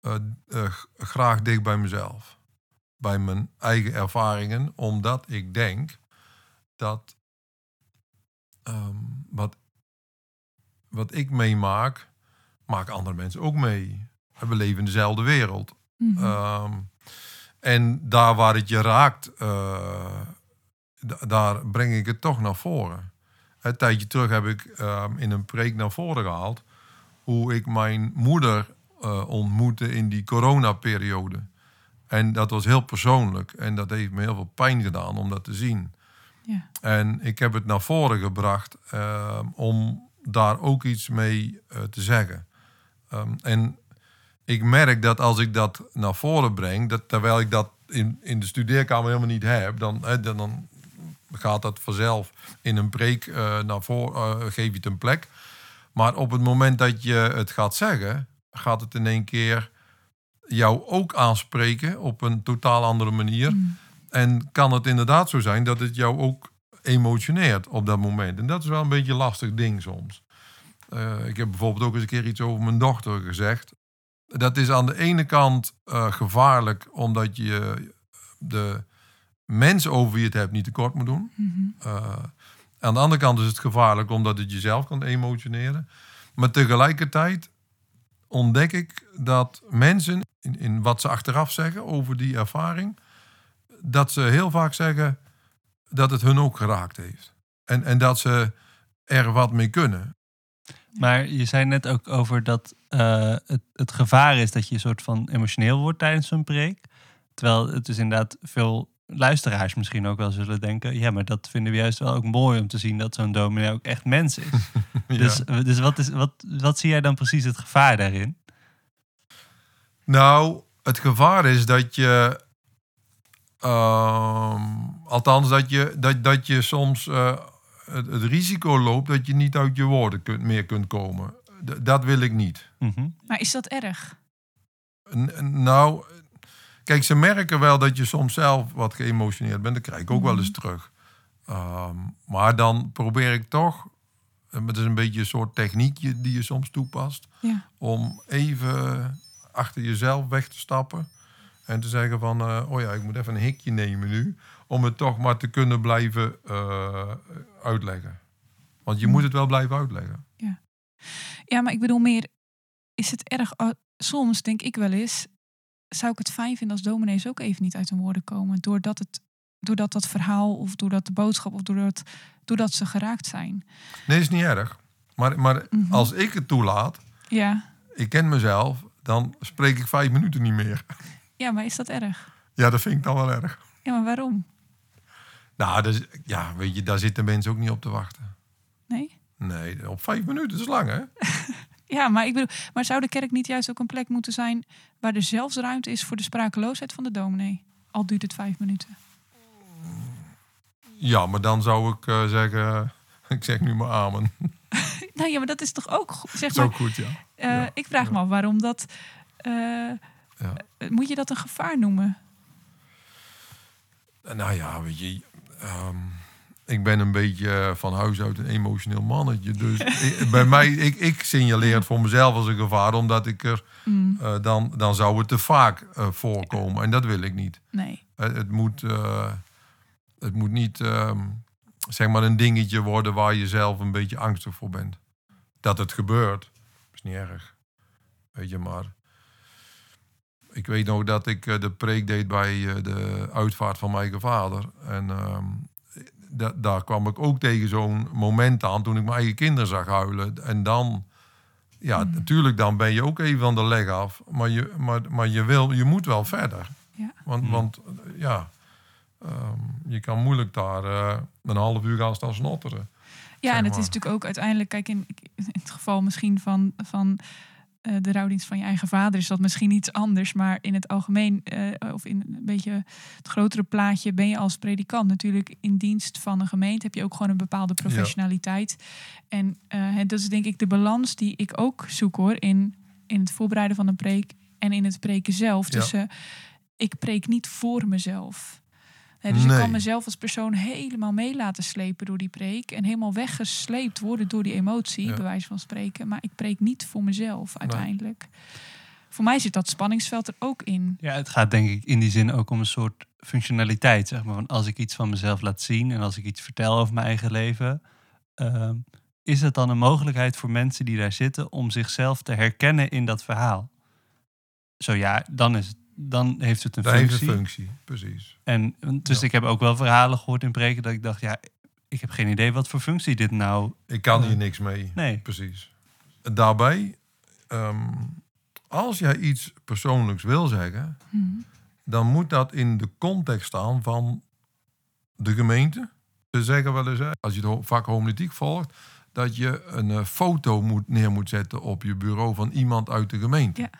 eh, eh, graag dicht bij mezelf. Bij mijn eigen ervaringen, omdat ik denk dat ehm, wat, wat ik meemaak, maken andere mensen ook mee. We leven in dezelfde wereld. Mhm. Ehm, en daar waar het je raakt, eh, da- daar breng ik het toch naar voren. Een tijdje terug heb ik ehm, in een preek naar voren gehaald hoe ik mijn moeder eh, ontmoette in die coronaperiode. En dat was heel persoonlijk en dat heeft me heel veel pijn gedaan om dat te zien. ja. En ik heb het naar voren gebracht ehm, om daar ook iets mee eh, te zeggen. En ik merk dat als ik dat naar voren breng, dat terwijl ik dat in, in de studeerkamer helemaal niet heb, dan, hè, dan, dan gaat dat vanzelf in een preek eh, naar voren, eh, geef je het een plek. Maar op het moment dat je het gaat zeggen, gaat het in één keer jou ook aanspreken op een totaal andere manier. Mm. En kan het inderdaad zo zijn dat het jou ook emotioneert op dat moment. En dat is wel een beetje een lastig ding soms. Eh, ik heb bijvoorbeeld ook eens een keer iets over mijn dochter gezegd. Dat is aan de ene kant eh, gevaarlijk omdat je de mensen over wie je het hebt niet tekort moet doen. Mhm. Uh, aan de andere kant is het gevaarlijk omdat het jezelf kan emotioneren. Maar tegelijkertijd ontdek ik dat mensen in, in wat ze achteraf zeggen over die ervaring, dat ze heel vaak zeggen dat het hun ook geraakt heeft. En, en dat ze er wat mee kunnen. Maar je zei net ook over dat uh, het, het gevaar is dat je een soort van emotioneel wordt tijdens zo'n preek. Terwijl het dus inderdaad veel luisteraars misschien ook wel zullen denken... ja, maar dat vinden we juist wel ook mooi om te zien... dat zo'n dominee ook echt mens is. Ja. Dus, dus wat, is, wat, wat zie jij dan precies het gevaar daarin? Nou, het gevaar is dat je... ehm, althans, dat je, dat, dat je soms eh, het, het risico loopt... dat je niet uit je woorden kunt, meer kunt komen. D- dat wil ik niet. Mhm. Maar is dat erg? N- nou, kijk, ze merken wel dat je soms zelf wat geëmotioneerd bent. Dat krijg ik ook wel eens terug. Ehm, maar dan probeer ik toch, en het is een beetje een soort techniekje die je soms toepast, Ja. om even achter jezelf weg te stappen en te zeggen van, eh, oh ja, ik moet even een hikje nemen nu, om het toch maar te kunnen blijven eh, uitleggen. Want je moet het wel blijven uitleggen. Ja, maar ik bedoel meer, is het erg? Soms denk ik wel eens, zou ik het fijn vinden als dominees ook even niet uit hun woorden komen. Doordat, het, doordat dat verhaal of doordat de boodschap of doordat, doordat ze geraakt zijn. Nee, is niet erg. Maar, maar Mhm. als ik het toelaat, Ja. ik ken mezelf, dan spreek ik vijf minuten niet meer. ja, maar is dat erg? Ja, dat vind ik dan wel erg. Ja, maar waarom? Nou, dus, ja, weet je, daar zitten mensen ook niet op te wachten. Nee? Nee, op vijf minuten is lang, hè? Ja, maar ik bedoel, maar zou de kerk niet juist ook een plek moeten zijn waar er zelfs ruimte is voor de sprakeloosheid van de dominee? Al duurt het vijf minuten. Ja, maar dan zou ik eh, zeggen, ik zeg nu maar amen. Nou ja, maar dat is toch ook, go- zeg Zo maar, goed, ja. ja, ik vraag me af waarom dat, eh, Ja. moet je dat een gevaar noemen? Nou ja, weet je, ehm, ik ben een beetje eh, van huis uit een emotioneel mannetje. Dus ik- bij mij, ik, ik signaleer het voor mezelf als een gevaar, omdat ik er, Mm, eh, dan, dan zou het te vaak eh, voorkomen. En dat wil ik niet. nee. Het, het moet, eh, het moet niet ehm, zeg maar een dingetje worden waar je zelf een beetje angstig voor bent. Dat het gebeurt, is niet erg. Weet je maar. Ik weet nog dat ik eh, de preek deed bij eh, de uitvaart van mijn eigen vader. En ehm, da- daar kwam ik ook tegen zo'n moment aan toen ik mijn eigen kinderen zag huilen. En dan, ja, Mhm. natuurlijk, dan ben je ook even van de leg af. Maar je, maar, maar je, wil, je moet wel verder. Ja. Want, Hmm. want eh, ja, ehm, je kan moeilijk daar een half uur gaan staan snotteren. Ja, en het maar. is natuurlijk ook uiteindelijk, kijk, in, in het geval misschien van, van eh, de rouwdienst van je eigen vader is dat misschien iets anders. Maar in het algemeen, eh, of in een beetje het grotere plaatje, ben je als predikant natuurlijk in dienst van een gemeente. Heb je ook gewoon een bepaalde professionaliteit. En eh, het- dat is denk ik de balans die ik ook zoek hoor in, in het voorbereiden van een preek en in het preken zelf. Dus ik preek niet voor mezelf. Hè, dus ik kan mezelf als persoon helemaal mee laten slepen door die preek. En helemaal weggesleept worden door die emotie, Ja. bij wijze van spreken. Maar ik preek niet voor mezelf uiteindelijk. Voor mij zit dat spanningsveld er ook in. Ja, het gaat denk ik in die zin ook om een soort functionaliteit. Zeg maar. Van als ik iets van mezelf laat zien en als ik iets vertel over mijn eigen leven, ehm, is het dan een mogelijkheid voor mensen die daar zitten om zichzelf te herkennen in dat verhaal? Zo ja, dan, is het, dan heeft het een heeft functie. een functie, precies. En dus Ja. ik heb ook wel verhalen gehoord in preken dat ik dacht, ja, ik heb geen idee wat voor functie dit nou. Ik kan hier niks mee. Nee. Precies. Daarbij, ehm, als jij iets persoonlijks wil zeggen, Mhm. dan moet dat in de context staan van de gemeente. Ze zeggen wel eens, hè, als je het vak homiletiek volgt, dat je een eh, foto moet, neer moet zetten op je bureau van iemand uit de gemeente. Ja.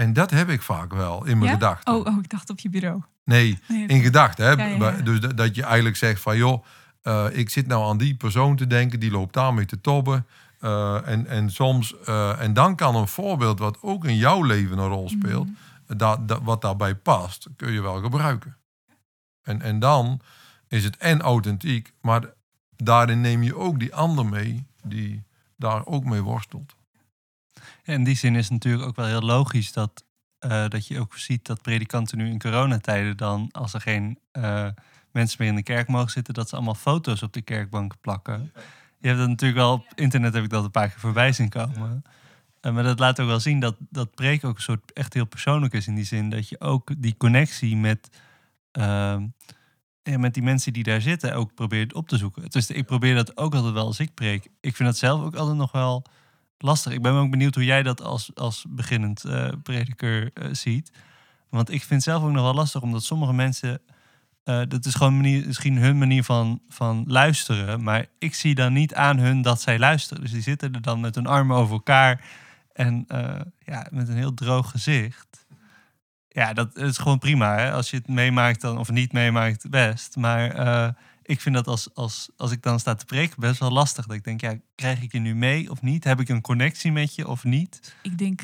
En dat heb ik vaak wel in mijn Ja? gedachten. Oh, oh, ik dacht op je bureau. Nee, Nee, in gedachten. Hè? Ja. Dus dat- dat je eigenlijk zegt van joh, eh, ik zit nou aan die persoon te denken, die loopt daarmee te tobben. Eh, en, en soms, eh, en dan kan een voorbeeld wat ook in jouw leven een rol speelt, Mhm. dat, dat, wat daarbij past, kun je wel gebruiken. En, en dan is het en authentiek, maar daarin neem je ook die ander mee die daar ook mee worstelt. In die zin is het natuurlijk ook wel heel logisch dat, eh, dat je ook ziet dat predikanten nu in coronatijden dan, als er geen eh, mensen meer in de kerk mogen zitten, dat ze allemaal foto's op de kerkbank plakken. Je hebt dat natuurlijk wel op internet heb ik dat een paar keer voorbij zien komen. Eh, maar dat laat ook wel zien dat dat preek ook een soort echt heel persoonlijk is in die zin dat je ook die connectie met, ehm, met die mensen die daar zitten ook probeert op te zoeken. Dus ik probeer dat ook altijd wel als ik preek. Ik vind dat zelf ook altijd nog wel lastig. Ik ben ook benieuwd hoe jij dat als, als beginnend eh prediker eh, ziet. Want ik vind zelf ook nog wel lastig, omdat sommige mensen. eh, dat is gewoon manier, misschien hun manier van, van luisteren. Maar ik zie dan niet aan hun dat zij luisteren. Dus die zitten er dan met hun armen over elkaar. En ja, met een heel droog gezicht. Ja, dat is gewoon prima. Hè? Als je het meemaakt dan, of niet meemaakt, best. Maar ik vind dat als, als, als ik dan sta te preken best wel lastig. Dat ik denk, ja, krijg ik je nu mee of niet? Heb ik een connectie met je of niet? ik denk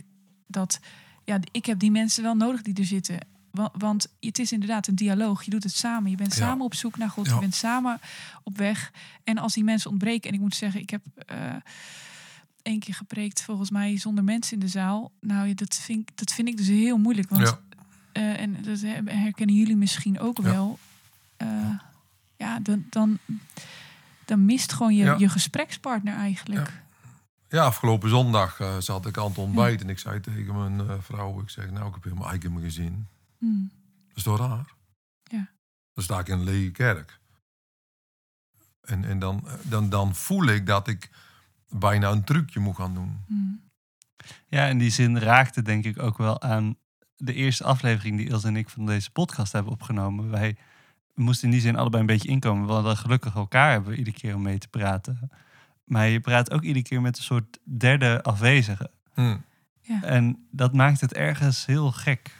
dat ja, ik heb die mensen wel nodig die er zitten. Wa- Want het is inderdaad een dialoog. Je doet het samen. Je bent Ja. samen op zoek naar God. Ja. Je bent samen op weg. En als die mensen ontbreken, en ik moet zeggen, ik heb eh één keer gepreekt volgens mij zonder mensen in de zaal. Nou, dat vind, ik- dat vind ik dus heel moeilijk. Want Ja. eh, en dat he- herkennen jullie misschien ook Ja. wel. Eh, ja, dan, dan, dan mist gewoon je, Ja. je gesprekspartner eigenlijk. Ja, afgelopen zondag eh, zat ik aan het ontbijt en ik zei tegen mijn eh, vrouw, ik zeg, nou, ik heb helemaal eigenlijk in mijn gezin. Hmm. Dat is toch raar? Ja. Dan sta ik in een lege kerk. En, en dan, dan, dan voel ik dat ik bijna een trucje moet gaan doen. Hmm. Ja, in die zin raakte denk ik ook wel aan de eerste aflevering die Ilse en ik van deze podcast hebben opgenomen. Wij moesten in die zin allebei een beetje inkomen. We hadden gelukkig elkaar hebben we iedere keer om mee te praten. Maar je praat ook iedere keer met een soort derde afwezige. Hm. Ja. En dat maakt het ergens heel gek.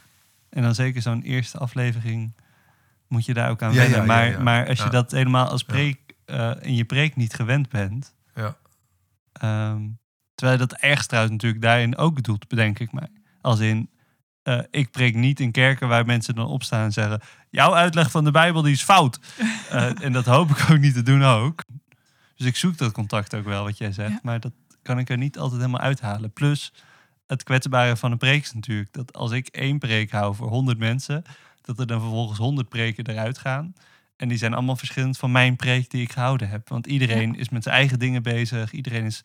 En dan zeker zo'n eerste aflevering moet je daar ook aan Ja, wennen. ja, ja, maar, ja. maar als je Ja. dat helemaal als Ja. preek eh, in je preek niet gewend bent. Ja. ehm, terwijl je dat ergens trouwens natuurlijk daarin ook doet, bedenk ik mij. Als in, eh, ik preek niet in kerken waar mensen dan opstaan en zeggen... jouw uitleg van de Bijbel die is fout. Eh, en dat hoop ik ook niet te doen ook. Dus ik zoek dat contact ook wel, wat jij zegt. Ja. Maar dat kan ik er niet altijd helemaal uithalen. Plus, het kwetsbare van een preek is natuurlijk... dat als ik één preek hou voor 100 mensen... dat er dan vervolgens 100 preken eruit gaan... En die zijn allemaal verschillend van mijn preek die ik gehouden heb. Want iedereen is met zijn eigen dingen bezig. Iedereen is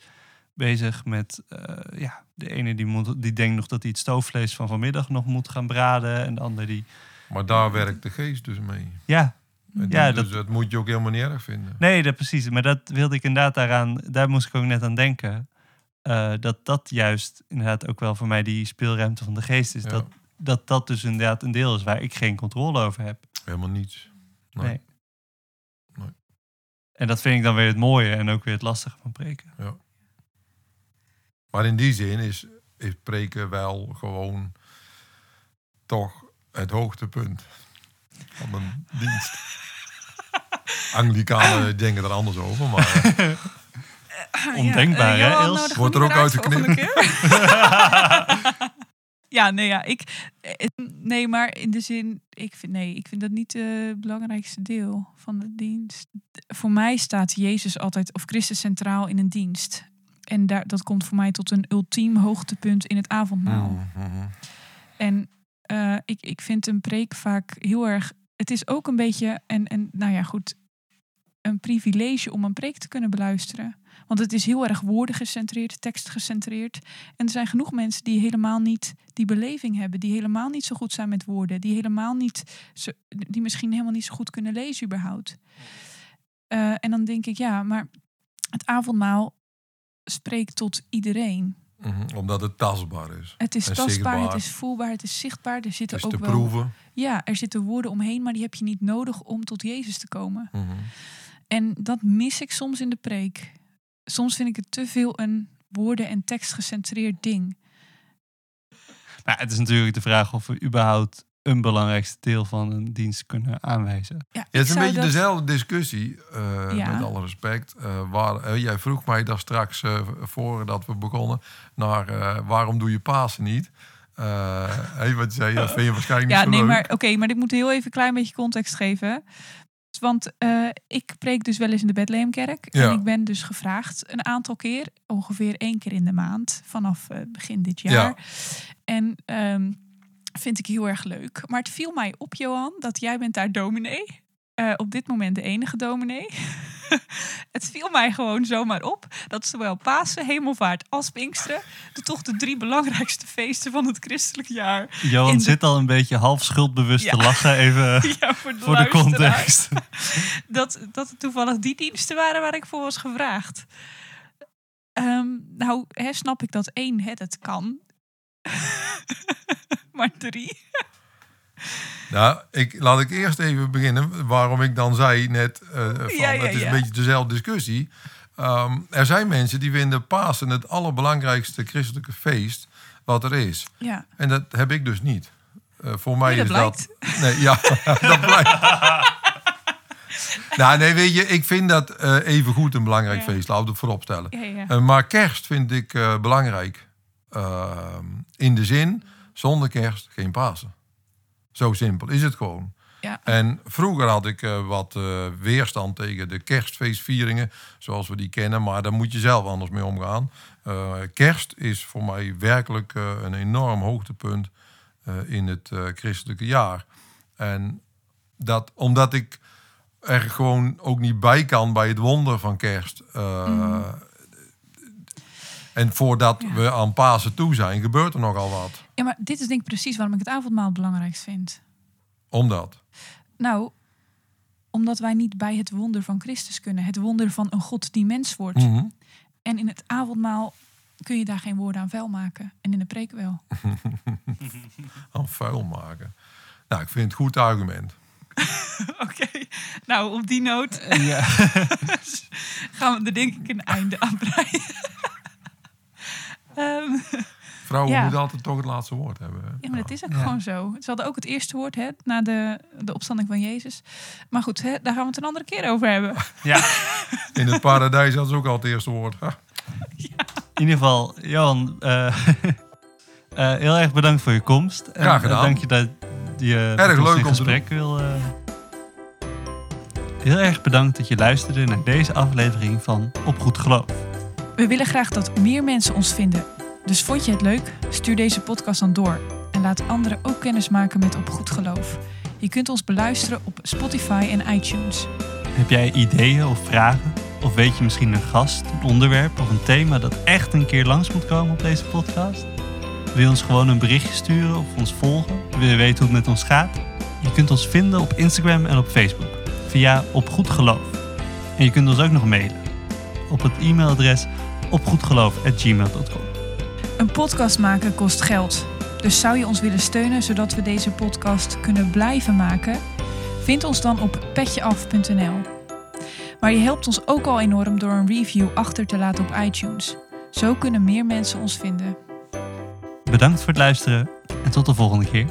bezig met, eh, ja, de ene die, moet, die denkt nog dat hij het stoofvlees van vanmiddag nog moet gaan braden. En de ander die, Maar daar werkt de geest dus mee. ja, En Ja, dus dat- dat moet je ook helemaal niet erg vinden. nee, dat precies. Maar dat wilde ik inderdaad daaraan, daar moest ik ook net aan denken. Eh, dat dat juist inderdaad ook wel voor mij die speelruimte van de geest is. Ja. Dat, dat dat dus inderdaad een deel is waar ik geen controle over heb. Helemaal niets. Nee. Nee. Nee. En dat vind ik dan weer het mooie en ook weer het lastige van preken. Maar in die zin is, is preken wel gewoon toch het hoogtepunt van een dienst. Anglikanen denken er anders over, maar eh, Ondenkbaar, hè, Els? nodigt Wordt er ook uit uitgeknipt? ja, nee, ja, ik, eh, nee, maar in de zin, ik vind, nee, ik vind dat niet het belangrijkste deel van de dienst. Voor mij staat Jezus altijd, of Christus centraal in een dienst. En daar, dat komt voor mij tot een ultiem hoogtepunt in het avondmaal. mhm. En eh, ik, ik vind een preek vaak heel erg. Het is ook een beetje, en, en nou ja, goed, een privilege om een preek te kunnen beluisteren. Want het is heel erg woorden gecentreerd, tekst gecentreerd. En er zijn genoeg mensen die helemaal niet die beleving hebben, die helemaal niet zo goed zijn met woorden, die helemaal niet, zo, die misschien helemaal niet zo goed kunnen lezen überhaupt. Eh, en dan denk ik, ja, maar het avondmaal spreekt tot iedereen. Mhm, omdat het tastbaar is. Het is En tastbaar, zichtbaar. het is voelbaar, het is zichtbaar. Er Het zitten is ook te wel. proeven. Ja, er zitten woorden omheen, maar die heb je niet nodig om tot Jezus te komen. Mhm. En dat mis ik soms in de preek. Soms vind ik het te veel een woorden- en tekst gecentreerd ding. Maar het is natuurlijk de vraag of we überhaupt een belangrijkste deel van een dienst kunnen aanwijzen. Ja, het is een beetje dat- dezelfde discussie, eh, Ja. met alle respect. eh, waar, eh, jij vroeg mij daar straks, voordat we begonnen, naar eh, waarom doe je Pasen niet? Eh hey, wat zei je, dat vind je waarschijnlijk Ja, niet zo nee, leuk. maar oké, maar ik moet heel even een klein beetje context geven. Want eh, ik preek dus wel eens in de Bethlehemkerk. Ja. En ik ben dus gevraagd een aantal keer, ongeveer één keer in de maand, vanaf eh, begin dit jaar. Ja. En ehm, vind ik heel erg leuk. Maar het viel mij op, Johan, dat jij bent daar dominee. Eh, op dit moment de enige dominee. het viel mij gewoon zomaar op dat zowel Pasen, Hemelvaart als Pinksteren... de toch de drie belangrijkste feesten van het christelijk jaar... Johan de- zit al een beetje half schuldbewust Ja. te lachen, even ja, voor de, voor de luisteraar. context. dat, dat het toevallig die diensten waren waar ik voor was gevraagd. Ehm, nou, hè, snap ik dat één, hè, dat kan. Maar drie. Nou, ik, laat ik eerst even beginnen waarom ik dan zei net eh, van, Ja, ja, het is ja. een beetje dezelfde discussie. Ehm, er zijn mensen die vinden Pasen het allerbelangrijkste christelijke feest wat er is. Ja, En dat heb ik dus niet. Eh, voor mij Nee, dat is dat. Nee, ja, dat blijkt. nou, nee, weet je, ik vind dat eh even goed een belangrijk Ja. feest. Laten we het voorop stellen. ja, ja. Maar kerst vind ik belangrijk. Ehm, in de zin, zonder kerst geen Pasen. Zo simpel is het gewoon. Ja. En vroeger had ik eh, wat eh, weerstand tegen de kerstfeestvieringen, zoals we die kennen, maar daar moet je zelf anders mee omgaan. Eh, kerst is voor mij werkelijk een enorm hoogtepunt in het christelijke jaar. En dat omdat ik er gewoon ook niet bij kan bij het wonder van kerst. eh, En voordat Ja. we aan Pasen toe zijn, gebeurt er nogal wat. Ja, maar dit is denk ik precies waarom ik het avondmaal het belangrijkst vind. Omdat. Nou, omdat wij niet bij het wonder van Christus kunnen. Het wonder van een God die mens wordt. Mhm. En in het avondmaal kun je daar geen woorden aan vuil maken. En in de preek wel. Aan vuil maken. Nou, ik vind het een goed argument. Oké, nou op die noot Ja. gaan we er denk ik een einde aan breien. Ehm, Vrouwen Ja. moeten altijd toch het laatste woord hebben. hè? ja, maar dat is ook Ja. gewoon zo. Ze hadden ook het eerste woord hè, na de, de opstanding van Jezus. Maar goed, hè, daar gaan we het een andere keer over hebben. ja, In het paradijs had ze ook al het eerste woord. In ieder geval, Johan, eh, eh, heel erg bedankt voor je komst. En, Graag gedaan. eh, dank je dat je Erg leuk in om te gesprek wil. eh. Heel erg bedankt dat je luisterde naar deze aflevering van Op Goed Geloof. We willen graag dat meer mensen ons vinden. Dus vond je het leuk? Stuur deze podcast dan door. En laat anderen ook kennis maken met Op Goed Geloof. Je kunt ons beluisteren op Spotify en iTunes. Heb jij ideeën of vragen? Of weet je misschien een gast, een onderwerp of een thema dat echt een keer langs moet komen op deze podcast? Wil je ons gewoon een berichtje sturen of ons volgen? Wil je weten hoe het met ons gaat? Je kunt ons vinden op Instagram en op Facebook via Op Goed Geloof. En je kunt ons ook nog mailen op het e-mailadres opgoedgeloof.gmail.com. Een podcast maken kost geld. Dus zou je ons willen steunen zodat we deze podcast kunnen blijven maken? Vind ons dan op petjeaf.nl. Maar je helpt ons ook al enorm door een review achter te laten op iTunes. Zo kunnen meer mensen ons vinden. Bedankt voor het luisteren en tot de volgende keer.